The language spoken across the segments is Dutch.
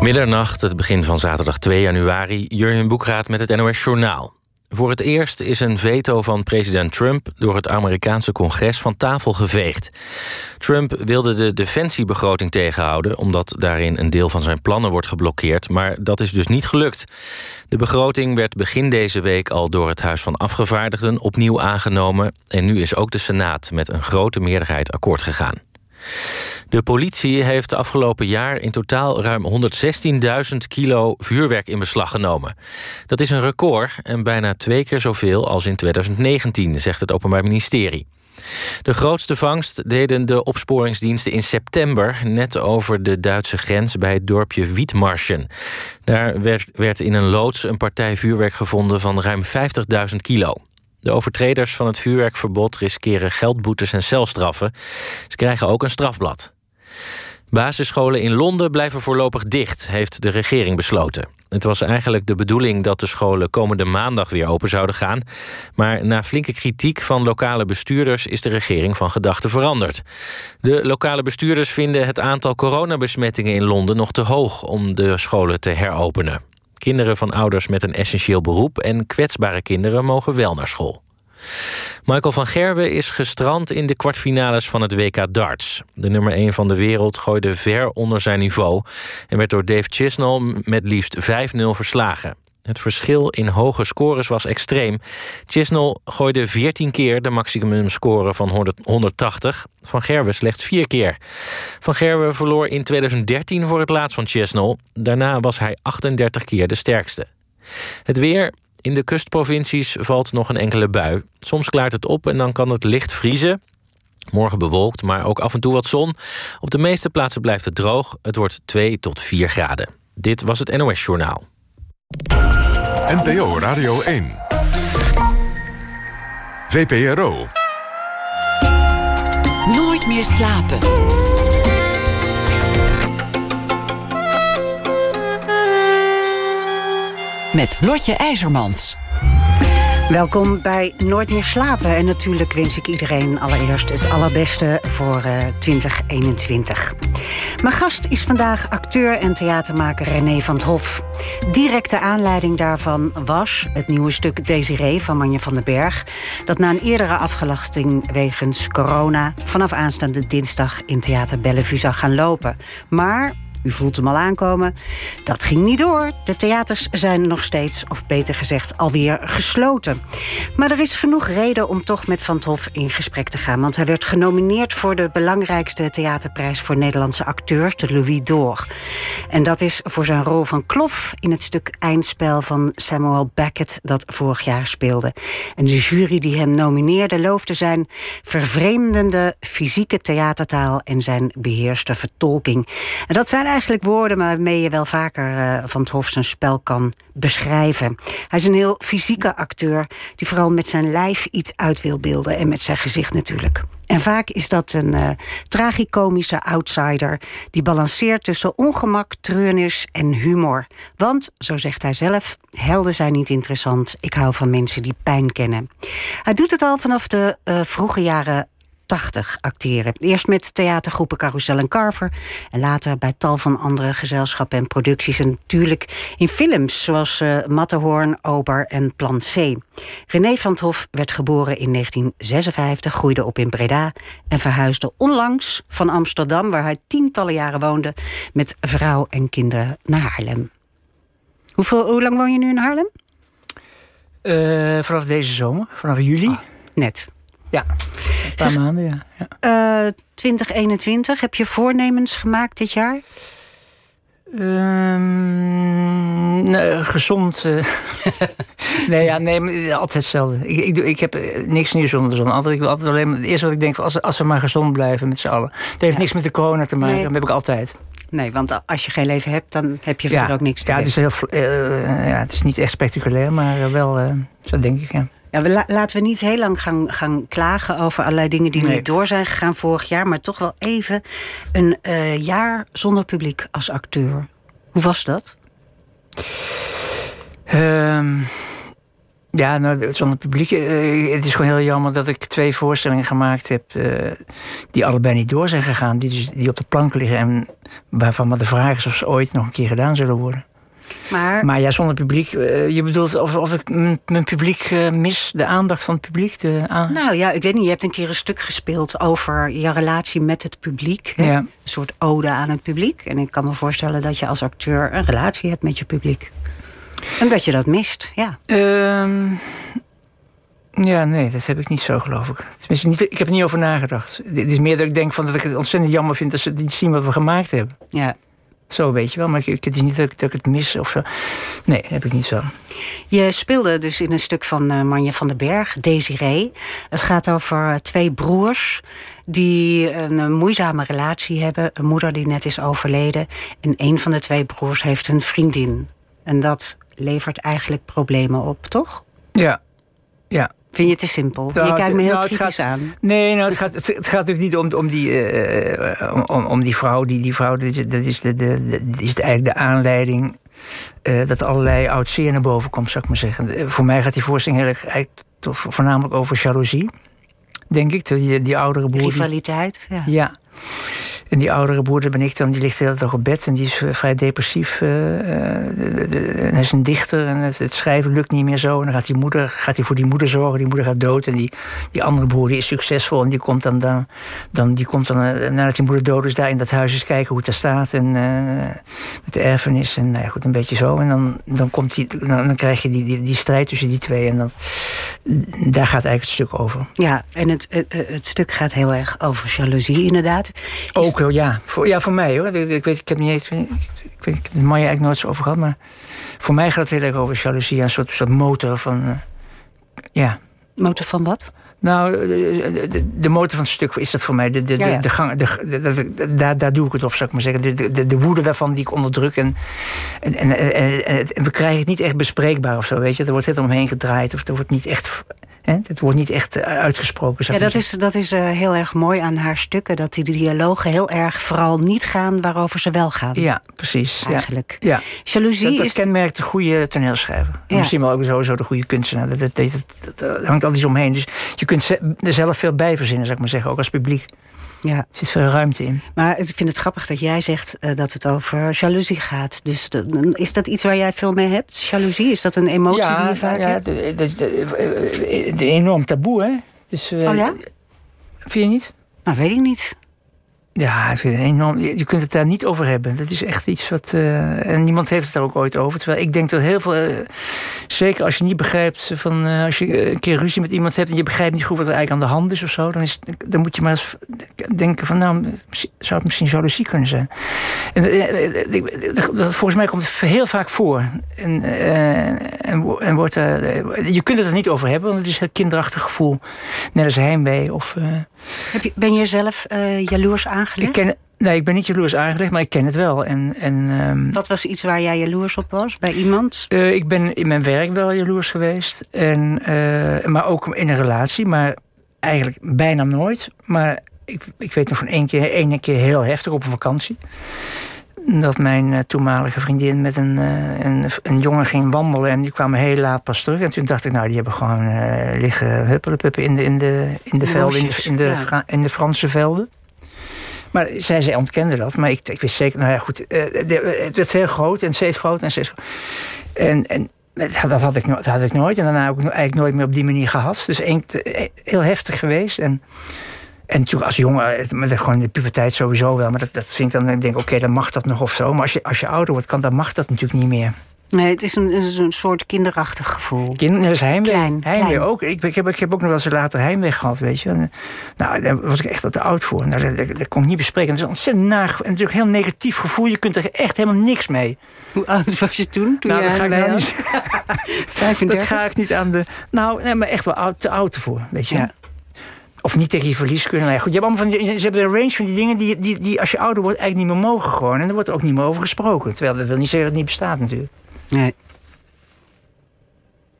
Middernacht, het begin van zaterdag 2 januari, Jurjen Boekraat met het NOS Journaal. Voor het eerst is een veto van president Trump door het Amerikaanse congres van tafel geveegd. Trump wilde de defensiebegroting tegenhouden, omdat daarin een deel van zijn plannen wordt geblokkeerd, maar dat is dus niet gelukt. De begroting werd begin deze week al door het Huis van Afgevaardigden opnieuw aangenomen en nu is ook de Senaat met een grote meerderheid akkoord gegaan. De politie heeft afgelopen jaar in totaal ruim 116.000 kilo vuurwerk in beslag genomen. Dat is een record en bijna twee keer zoveel als in 2019, zegt het Openbaar Ministerie. De grootste vangst deden de opsporingsdiensten in september... net over de Duitse grens bij het dorpje Wietmarschen. Daar werd, werd in een loods een partij vuurwerk gevonden van ruim 50.000 kilo. De overtreders van het vuurwerkverbod riskeren geldboetes en celstraffen. Ze krijgen ook een strafblad. Basisscholen in Londen blijven voorlopig dicht, heeft de regering besloten. Het was eigenlijk de bedoeling dat de scholen komende maandag weer open zouden gaan. Maar na flinke kritiek van lokale bestuurders is de regering van gedachten veranderd. De lokale bestuurders vinden het aantal coronabesmettingen in Londen nog te hoog om de scholen te heropenen. Kinderen van ouders met een essentieel beroep en kwetsbare kinderen mogen wel naar school. Michael van Gerwen is gestrand in de kwartfinales van het WK darts. De nummer 1 van de wereld gooide ver onder zijn niveau en werd door Dave Chisnall met liefst 5-0 verslagen. Het verschil in hoge scores was extreem. Chisnell gooide 14 keer de maximumscore van 180. Van Gerwen slechts 4 keer. Van Gerwen verloor in 2013 voor het laatst van Chisnell. Daarna was hij 38 keer de sterkste. Het weer. In de kustprovincies valt nog een enkele bui. Soms klaart het op en dan kan het licht vriezen. Morgen bewolkt, maar ook af en toe wat zon. Op de meeste plaatsen blijft het droog. Het wordt 2 tot 4 graden. Dit was het NOS Journaal. NPO Radio 1. VPRO. Nooit meer slapen. Met Lotje IJzermans. Welkom bij Nooit meer slapen. En natuurlijk wens ik iedereen allereerst het allerbeste voor uh, 2021. Mijn gast is vandaag acteur en theatermaker René van het Hof. Directe aanleiding daarvan was het nieuwe stuk Desiree van Manje van den Berg... dat na een eerdere afgelasting wegens corona... vanaf aanstaande dinsdag in Theater Bellevue zou gaan lopen. Maar u voelt hem al aankomen. Dat ging niet door. De theaters zijn nog steeds, of beter gezegd, alweer gesloten. Maar er is genoeg reden om toch met Van Hof in gesprek te gaan. Want hij werd genomineerd voor de belangrijkste theaterprijs voor Nederlandse acteurs, de Louis d'Or. En dat is voor zijn rol van Klof in het stuk Eindspel van Samuel Beckett, dat vorig jaar speelde. En de jury die hem nomineerde loofde zijn vervreemdende fysieke theatertaal en zijn beheerste vertolking. En dat zijn eigenlijk woorden waarmee je wel vaker uh, van het Hof zijn spel kan beschrijven. Hij is een heel fysieke acteur die vooral met zijn lijf iets uit wil beelden en met zijn gezicht natuurlijk. En vaak is dat een uh, tragicomische outsider die balanceert tussen ongemak, treurnis en humor. Want, zo zegt hij zelf, helden zijn niet interessant. Ik hou van mensen die pijn kennen. Hij doet het al vanaf de uh, vroege jaren 80 acteren. Eerst met theatergroepen Carousel en Carver. En later bij tal van andere gezelschappen en producties. En natuurlijk in films zoals uh, Matterhorn, Ober en Plan C. René van het Hof werd geboren in 1956, groeide op in Breda... en verhuisde onlangs van Amsterdam, waar hij tientallen jaren woonde... met vrouw en kinderen naar Haarlem. Hoeveel, hoe lang woon je nu in Haarlem? Uh, vanaf deze zomer, vanaf juli. Ah, net. Ja, een paar zeg, maanden, ja. ja. Uh, 2021, heb je voornemens gemaakt dit jaar? Um, nee, gezond. Uh, nee, ja, nee, altijd hetzelfde. Ik, ik, ik heb niks nieuws onder de zon. Altijd, ik wil altijd alleen het eerste wat ik denk, als, als we maar gezond blijven met z'n allen. Het heeft ja. niks met de corona te maken, nee. dat heb ik altijd. Nee, want als je geen leven hebt, dan heb je verder ja, ook niks te ja, het is heel, uh, ja, het is niet echt spectaculair, maar wel, uh, zo denk ik, ja. Ja, we la laten we niet heel lang gaan, gaan klagen over allerlei dingen die nee. niet door zijn gegaan vorig jaar. Maar toch wel even een uh, jaar zonder publiek als acteur. Hoe was dat? Um, Ja, nou, zonder publiek. eh, het is gewoon heel jammer dat ik twee voorstellingen gemaakt heb. eh, die allebei niet door zijn gegaan. Die, dus- die op de plank liggen. En waarvan maar de vraag is of ze ooit nog een keer gedaan zullen worden. Maar, Maar ja, zonder publiek. eh, je bedoelt of, of ik mijn, publiek eh, mis. De aandacht van het publiek. De nou ja, ik weet niet, je hebt een keer een stuk gespeeld over je relatie met het publiek. Ja. Een soort ode aan het publiek. En ik kan me voorstellen dat je als acteur een relatie hebt met je publiek. En dat je dat mist, ja. Ehm, ja, nee, dat heb ik niet zo, geloof ik. Tenminste, niet, ik heb er niet over nagedacht. Het is meer dat ik denk van dat ik het ontzettend jammer vind dat ze niet zien wat we gemaakt hebben. ja. Zo weet je wel, maar ik, het is niet dat ik, dat ik het mis of zo. Nee, heb ik niet zo. Je speelde dus in een stuk van eh, Manje van den Berg, Desiree. Het gaat over eh, twee broers die een eh, moeizame relatie hebben. Een moeder die net is overleden. En een van de twee broers heeft een vriendin. En dat levert eigenlijk problemen op, toch? Ja, ja. Vind je het te simpel? Nou, je kijkt me heel nou, kritisch gaat- aan. Nee, nou, het, gaat, het, het gaat natuurlijk niet om, om, die, eh, om, om, om die vrouw. Die, die vrouw, dat is, dat is, de, de, de- dat is eigenlijk de aanleiding eh, dat allerlei oud zeer naar boven komt, zou ik maar zeggen. Eh, Voor mij gaat die voorstelling heel erg voornamelijk over jaloezie, denk ik. Die, die oudere broer. Rivaliteit. Ja. Ja. En die oudere broer, dat ben ik dan, die ligt de hele dag op bed en die is vrij depressief. de- de- en hij is een dichter en het, het schrijven lukt niet meer zo. En dan gaat, die moeder, gaat hij voor die moeder zorgen, die moeder gaat dood. En die, die andere broer die is succesvol en die komt dan, dan, dan, die komt dan eh, nadat die moeder dood is, daar in dat huis eens kijken hoe het daar staat. En met de erfenis en nou ja, goed, een beetje zo. En dan, dan, komt die, dan, dan krijg je die, die, die strijd tussen die twee. En dan, daar gaat eigenlijk het stuk over. Ja, en het, het, het stuk gaat heel erg over jaloezie, inderdaad. Is- Ook ja. Voor, ja, voor mij hoor. Ik, ik weet, ik heb niet eens. Ik, weet- ik heb het Maya eigenlijk nooit zo over gehad, maar voor mij gaat het heel erg over jaloezie. Een soort, soort motor van. eh, ja. Motor van wat? Nou, de, de, de motor van het stuk is dat voor mij. De, de, Ja, ja. de, gang, de, daar, daar doe ik het op, zou ik maar zeggen. De, de, de, de woede daarvan die ik onderdruk. En, en, en, en, en- en we krijgen het niet echt bespreekbaar of zo, weet je. Er wordt het omheen gedraaid. Of er wordt niet echt. Het wordt niet echt eh, uitgesproken. Ja, dat is, dat is eh, heel erg mooi aan haar stukken. Dat die dialogen heel erg vooral niet gaan waarover ze wel gaan. Ja, precies. Ja. Eigenlijk. Ja. Jaloezie Dat, dat is... kenmerkt de goede toneelschrijver. Ja. Misschien wel ook sowieso de goede kunstenaar. Dat, hangt altijd omheen. Dus je kunt er zelf veel bij verzinnen, zou ik maar zeggen. Ook als publiek. Ja. Er zit veel ruimte in. Maar ik vind het grappig dat jij zegt eh, dat het over jaloezie gaat. Dus de- is dat iets waar jij veel mee hebt? Jaloezie, is dat een emotie die je vaak ja hebt? de- de enorm taboe, hè? Dus, eh, Oh ja? Vind je niet? Nou, weet ik niet. Ja, ik vind enorm. Je kunt het daar niet over hebben. Dat is echt iets wat. eh, en niemand heeft het daar ook ooit over. Terwijl ik denk dat heel veel. eh, zeker als je niet begrijpt. Van, eh, als je een keer ruzie met iemand hebt. en je begrijpt niet goed wat er eigenlijk aan de hand is of zo. dan, is, dan moet je maar eens denken: van nou, zou het misschien jaloezie kunnen zijn. En, volgens mij komt het heel vaak voor. En, en, en wordt, je kunt het er niet over hebben, want het is een kinderachtig gevoel. Net als heimwee of. Heb je, ben je zelf eh, jaloers aangelegd? ik ken, nee, ik ben niet jaloers aangelegd, maar ik ken het wel. En, en, ehm, Wat was iets waar jij jaloers op was? Bij iemand? eh, ik ben in mijn werk wel jaloers geweest. En, eh, maar ook in een relatie, maar eigenlijk bijna nooit. Maar ik, ik weet nog van één keer, één keer heel heftig op een vakantie. Dat mijn eh, toenmalige vriendin met een, eh, een, een jongen ging wandelen. En die kwamen heel laat pas terug. En toen dacht ik, nou, die hebben gewoon eh, liggen huppelepuppen in de, in de, in de velden, in de, in, de, ja. Fra- in de Franse velden. Maar zij, zij ontkende dat. Maar ik, ik wist zeker, nou ja, goed. het werd heel groot en steeds groter en steeds groter. En, en dat had, ik, dat had ik nooit. En daarna heb ik eigenlijk nooit meer op die manier gehad. Dus heel heftig geweest. En, en natuurlijk als jongen, maar dat gewoon in de puberteit sowieso wel. Maar dat, dat vind ik dan, ik denk oké, dan mag dat nog of zo. Maar als je, als je ouder wordt, kan, dan mag dat natuurlijk niet meer. Nee, het is een, het is een soort kinderachtig gevoel. Kind, dat is heimwee. Klein, heimwee klein. ook. Ik, ik, heb, ik heb ook nog wel eens later heimwee gehad, weet je. En, nou, daar was ik echt wat te oud voor. Nou, dat, dat, dat kon ik niet bespreken. Het is een ontzettend naar en natuurlijk heel negatief gevoel. Je kunt er echt helemaal niks mee. Hoe oud was je toen? toen nou, je dat ga ik nou niet. Dat 35? ga ik niet aan de. Nou, nee, maar echt wel oud, te oud ervoor, weet je. Ja. Of niet tegen je verlies kunnen. Nou ja, goed, je hebt allemaal van die, ze hebben een range van die dingen die, die, die als je ouder wordt eigenlijk niet meer mogen gewoon. En er wordt er ook niet meer over gesproken. Terwijl dat wil niet zeggen dat het niet bestaat natuurlijk. Nee.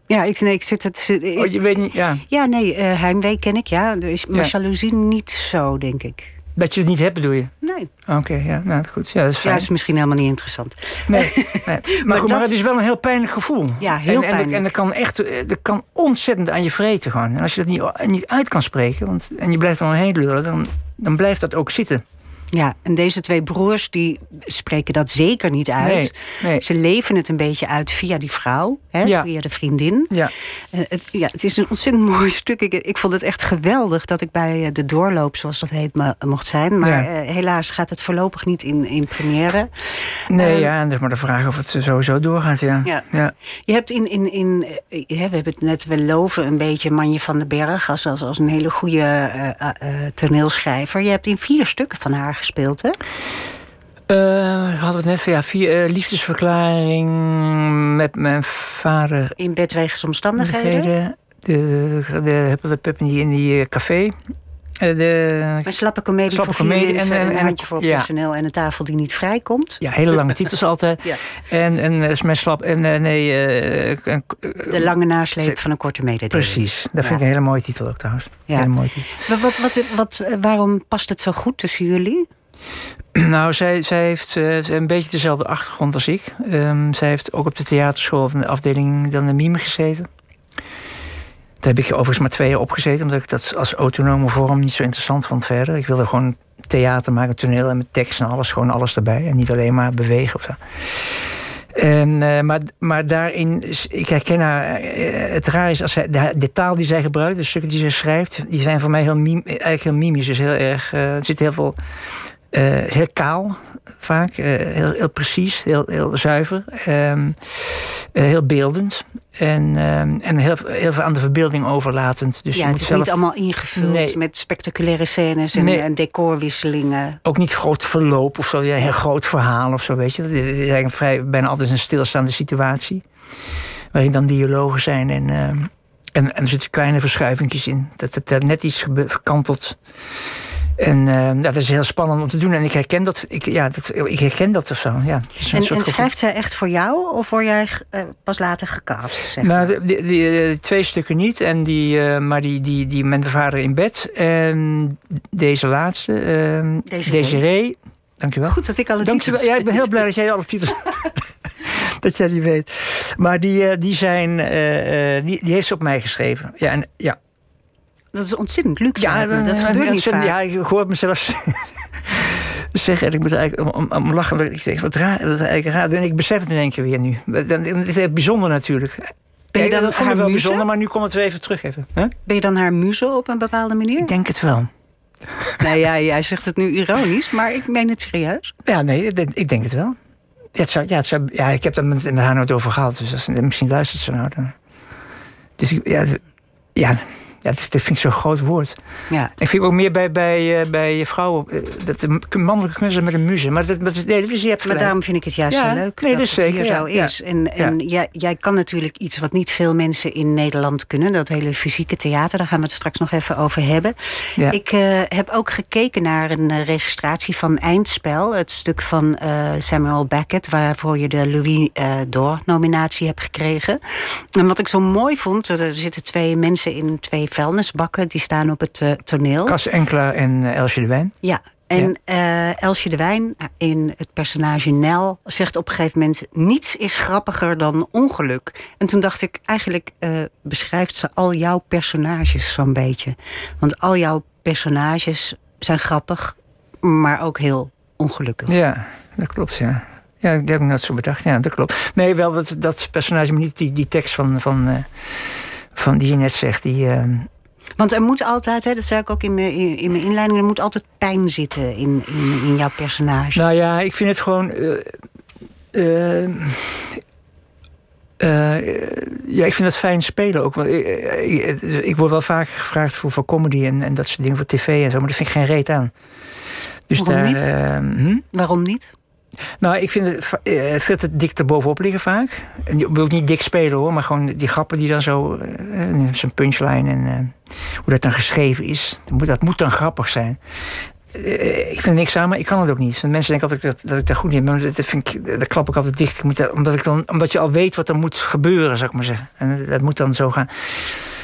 Ja, ik, nee, ik zit het. Oh, je weet niet, ja. Ja, nee, eh, heimwee ken ik, ja. Dus, maar Ja. jaloezie niet zo, denk ik. Dat je het niet hebt, bedoel je? Nee. Oké, ja, nou goed. Ja, dat is Ja, fijn. is misschien helemaal niet interessant. Nee, nee. Maar, goed, maar dat- het is wel een heel pijnlijk gevoel. Ja, heel en, en, pijnlijk. En dat kan echt eh, dat kan ontzettend aan je vreten gaan. En als je dat niet, niet uit kan spreken, want, en je blijft er omheen lullen, dan, dan blijft dat ook zitten. Ja, en deze twee broers die spreken dat zeker niet uit. Nee, nee. Ze leven het een beetje uit via die vrouw, hè, Ja. via de vriendin. Ja. Eh, het, ja, het is een ontzettend mooi stuk. Ik, ik vond het echt geweldig dat ik bij eh, de doorloop, zoals dat heet, me, mocht zijn. Maar Ja. eh, helaas gaat het voorlopig niet in, in première. Nee, Ehm, ja, en is maar de vraag of het sowieso doorgaat, ja. Ja. ja. Je hebt in, in, in we hebben het net, we loven een beetje Manje van den Berg als, als, als een hele goede toneelschrijver. Je hebt in vier stukken van haar gespeeld, hè? Eh, hadden we het net van, ja, vier, eh, liefdesverklaring met mijn vader. In bed wegens omstandigheden. De, de, de in die, in die eh, café. Eh, de, Een slappe comedie Slappe voor comedie en- en- een en- handje voor ja. personeel en een tafel die niet vrijkomt. ja, hele lange titels altijd. Ja. En, en eh, is mijn slap. En eh, nee, een- De lange nasleep van een korte mededeling. precies. Dat vind ik een hele mooie titel ook trouwens. Ja. Hele mooie titel. Maar Wat, wat, wat, waarom past het zo goed tussen jullie? Nou, zij, zij heeft een beetje dezelfde achtergrond als ik. Ehm, zij heeft ook op de theaterschool van de afdeling dan de mime gezeten. Daar heb ik overigens maar twee jaar op gezeten, omdat ik dat als autonome vorm niet zo interessant vond verder. Ik wilde gewoon theater maken, toneel en met tekst en alles, gewoon alles erbij. En niet alleen maar bewegen of zo. En, eh, maar, maar daarin, ik herken haar. eh, het raar is, als zij, de, taal die zij gebruikt, de stukken die zij schrijft, die zijn voor mij heel, eigenlijk heel mimisch. Dus heel erg, eh, er zit heel veel, heel kaal vaak, heel, heel precies, heel, heel zuiver, ehm, eh, heel beeldend. En, ehm, en heel, heel veel aan de verbeelding overlatend. Dus je ja, moet het is zelf niet allemaal ingevuld Nee. met spectaculaire scènes en, Nee. en decorwisselingen. ook niet groot verloop of zo, ja, een heel groot verhaal of zo, weet je. Het is eigenlijk vrij, bijna altijd een stilstaande situatie. Waarin dan dialogen zijn en, ehm, en, en er zitten kleine verschuivingjes in. Dat het net iets verkantelt. En ehm, dat is heel spannend om te doen. En ik herken dat, ik, ja, dat, ik herken dat of zo. Ja, En, schrijft zij echt voor jou of word jij eh, pas later gecast? Zeg maar? Nou, de, die, die, twee stukken niet. En die, eh, maar die, die, die met mijn vader in bed. En deze laatste, ehm Desiree. Desiree. Dankjewel. Goed dat ik alle Dankjewel. titels Ja, ik ben heel blij dat jij alle titels. dat jij die weet. Maar die, eh, die zijn. die, die heeft ze op mij geschreven. Ja, en, ja. Dat is ontzettend luxe. Ja, dat eh, gebeurt niet vaak. Ja, ik hoor mezelf zeggen. En ik moet eigenlijk om, om, om lachen. Ik denk, wat raar. Dat is eigenlijk raar. En ik besef het in één keer weer nu. Dan- Het is bijzonder natuurlijk. Ben je dan dat haar wel muze? bijzonder, maar nu komt het weer even terug. Even. Huh? Ben je dan haar muze op een bepaalde manier? Ik denk het wel. Nou ja, jij zegt het nu ironisch, maar ik meen het serieus. Ja, nee, ik denk- het wel. Ja, het zou, ja, het zou, ja ik heb daar met, met haar nooit over gehad. Dus als, misschien luistert ze nou. Dan. Dus ik- ja, ja, ja, dat dat vind ik zo'n groot woord. Ja. Ik vind ook meer bij, bij, eh, bij vrouwen eh, dat de mannelijke kunst met een muze. Maar dat, dat, nee, dus je hebt Maar daarom vind ik het juist Ja, zo leuk nee, dat dat is het hier zeker, zo ja, is. En, en jij, jij kan natuurlijk iets wat niet veel mensen in Nederland kunnen. Dat hele fysieke theater, daar gaan we het straks nog even over hebben. Ik eh, heb ook gekeken naar een registratie van Eindspel. Het stuk van Samuel Beckett, waarvoor je de Louis eh Door-nominatie hebt gekregen. En wat ik zo mooi vond, er zitten twee mensen in twee vuilnisbakken. Die staan op het eh, toneel. Cas Enkelaar en eh, Elsje de Wijn. Ja, en eh, Elsje de Wijn in het personage Nel zegt op een gegeven moment... niets is grappiger dan ongeluk. En toen dacht ik, eigenlijk beschrijft ze al jouw personages zo'n beetje. Want al jouw personages zijn grappig, maar ook heel ongelukkig. Ja, dat klopt, ja. Ja, dat heb ik net zo bedacht. Ja, dat klopt. Nee, wel dat, dat personage, maar niet die, die tekst van, van, van die je net zegt. Die, eh, Want er moet altijd, hè, dat zei ik ook in mijn, in, mijn inleiding... er moet altijd pijn zitten in, in, in jouw personage. Nou ja, ik vind het gewoon. eh, eh, ja, ik vind het fijn spelen ook. Want ik, ik, ik word wel vaak gevraagd voor, voor comedy en, en dat soort dingen voor tv en zo, maar dat vind ik geen reet aan. Dus Waarom daar. niet? hm? Waarom niet? Nou, ik vind het eh, veel te dik erbovenop liggen vaak. Je wil niet dik spelen hoor, maar gewoon die grappen die dan zo. eh, Zo'n punchline en eh, hoe dat dan geschreven is. Dat moet, dan grappig zijn. Ik vind er niks aan, maar ik kan het ook niet. Want mensen denken altijd dat, dat ik daar goed in ben. Maar dat, vind ik, dat klap ik altijd dicht. Ik moet dat- omdat, ik dan, omdat je al weet wat er moet gebeuren, zou ik maar zeggen. En dat moet dan zo gaan.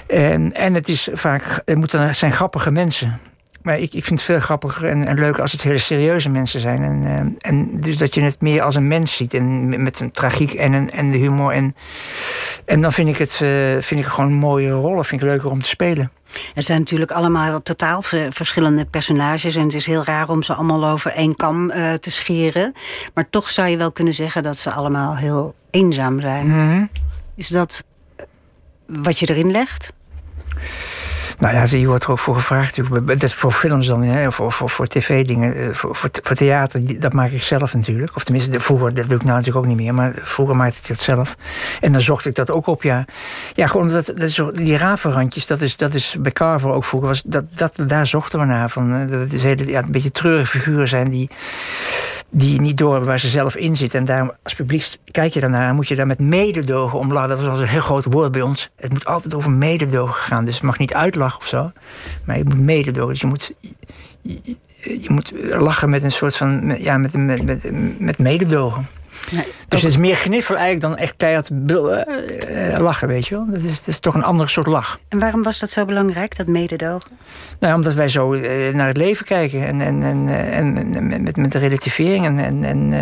En, en het is vaak, het moeten zijn grappige mensen. Maar ik, ik vind het veel grappiger en, en leuker als het hele serieuze mensen zijn. En, eh, en dus dat je het meer als een mens ziet. En met- een tragiek en, een, en de humor. En, en dan vind ik het eh, vind ik gewoon mooie rollen. Vind ik leuker om te spelen. Er zijn natuurlijk allemaal totaal ve- verschillende personages. En het is heel raar om ze allemaal over één kam eh, te scheren. Maar toch zou je wel kunnen zeggen dat ze allemaal heel eenzaam zijn. Mhm. Is dat wat je erin legt? Nou ja, je wordt er ook voor gevraagd. Dat voor films dan, hè, voor, voor, voor tv-dingen, eh, voor, voor, theater, dat maak ik zelf natuurlijk. Of tenminste, vroeger, dat doe ik nou natuurlijk ook niet meer, maar vroeger maakte ik dat zelf. En dan zocht ik dat ook op, ja. Ja, gewoon dat, dat die ravenrandjes, dat is, dat is bij Carver ook vroeger, was, dat, dat, daar zochten we naar. Van, eh, dat is hele, ja, een beetje treurige figuren zijn die, die niet door waar ze zelf in zitten. En daarom, als publiek kijk je daarnaar, moet je daar met mededogen om. Dat was een heel groot woord bij ons. Het moet altijd over mededogen gaan. Dus het mag niet uitlachen of zo. Maar je moet mededogen. Dus je moet, je, je- moet lachen met een soort van, ja, met, met, met, met mededogen. Nee, Dus het is meer gniffel eigenlijk dan echt keihard eh, eh, lachen, weet je wel. Dat is, dat is toch een ander soort lach. En waarom was dat zo belangrijk, dat mededogen? Nou, omdat wij zo eh, naar het leven kijken en, en, en, en, met- met, de relativering en. en, en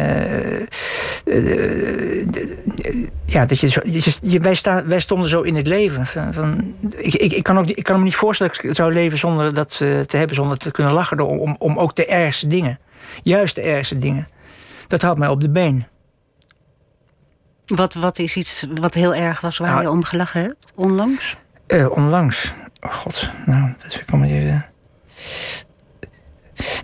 ja, dat je, zo, je, wij, staan, wij stonden zo in het leven. Van, van, ik, ik, ik, kan ook, ik kan me niet voorstellen dat ik zou leven zonder dat te hebben, zonder te kunnen lachen. Om, om ook de ergste dingen, juist de ergste dingen. Dat houdt mij op de been. Wat, wat is iets wat heel erg was waar Nou, je om gelachen hebt, onlangs? Eh, onlangs. Oh god, nou, dat vind ik allemaal even...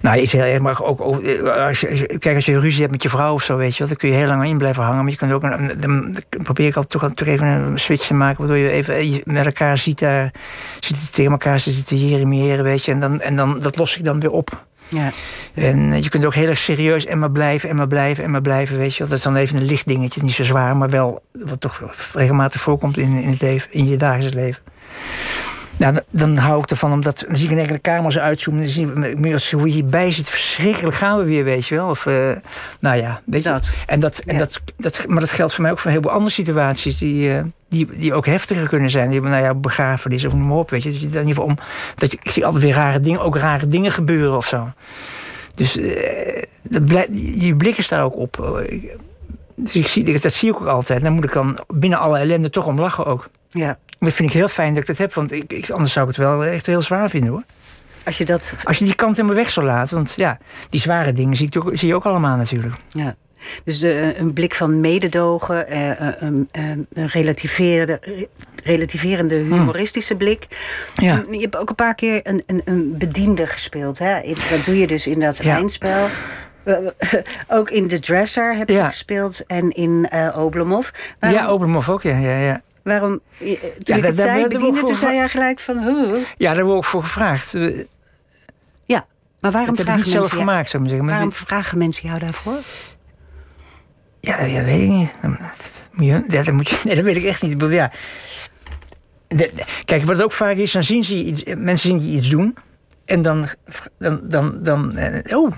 Nou, is heel erg, maar ook, eh, als je, kijk, als je ruzie hebt met je vrouw of zo, weet je wel, dan kun je heel lang in blijven hangen. Maar je kunt ook, een, dan probeer ik altijd toch, toch even een switch te maken, waardoor je even eh, met elkaar ziet, daar, ziet tegen elkaar zitten te weet je. En, dan, en dan, dat los ik dan weer op. Ja. En eh, je kunt ook heel erg serieus en maar blijven en maar blijven en maar blijven, weet je wel. Dat is dan even een licht dingetje, niet zo zwaar, maar wel wat toch regelmatig voorkomt in, in het leven, in je dagelijks leven. Nou, dan, dan hou ik ervan, omdat dan zie ik in enkele kamer zo uitzoomen. Dan zie ik meer als hoe je hierbij zit. Verschrikkelijk gaan we weer, weet je wel. Of, eh, nou ja, weet je. Dat. En dat, en Ja. dat, dat, maar dat geldt voor mij ook voor een heleboel andere situaties die, eh, die, die ook heftiger kunnen zijn. Die, nou ja, begrafenis of noem maar op, weet je. Dat je in ieder geval om, dat je, ik zie altijd weer rare dingen, ook rare dingen gebeuren of zo. Dus eh, dat je blik is daar ook op. Dus ik zie, dat zie ik ook altijd. Dan moet ik dan binnen alle ellende toch om lachen ook. ja. Dat vind ik heel fijn dat ik dat heb, want ik, anders zou ik het wel echt heel zwaar vinden hoor. Als je dat... Als je die kant helemaal weg zou laten, want ja, die zware dingen zie, ik zie je ook allemaal natuurlijk. Ja. Dus de, een blik van mededogen, eh, een, een, een relativerende, relativerende humoristische blik. Ja. Je hebt ook een paar keer een, een, een bediende gespeeld. Hè? In- Dat doe je dus in dat Ja. eindspel. Eh, ook in The Dresser heb je Ja. gespeeld en in eh Oblomov. Waarom, Ja, Oberhof ook, ja. ja, ja. waarom eh, toen Ja, ik het daar zei, bediende, toen zei jij gelijk van... huh. ja, daar ook voor gevraagd. Ja, maar waarom Dat heb ik vragen, niet zelf mensen, gemaakt, zou ik maar zeggen. Maar waarom dit- vragen mensen jou daarvoor? Ja, ja, weet ik niet. Je, ja, dat moet je, nee, dat weet ik echt niet. Ik bedoel, ja. De- de- kijk, wat het ook vaak is, dan zien ze iets, mensen zien je iets doen. En dan, dan, dan, dan, eh, oh,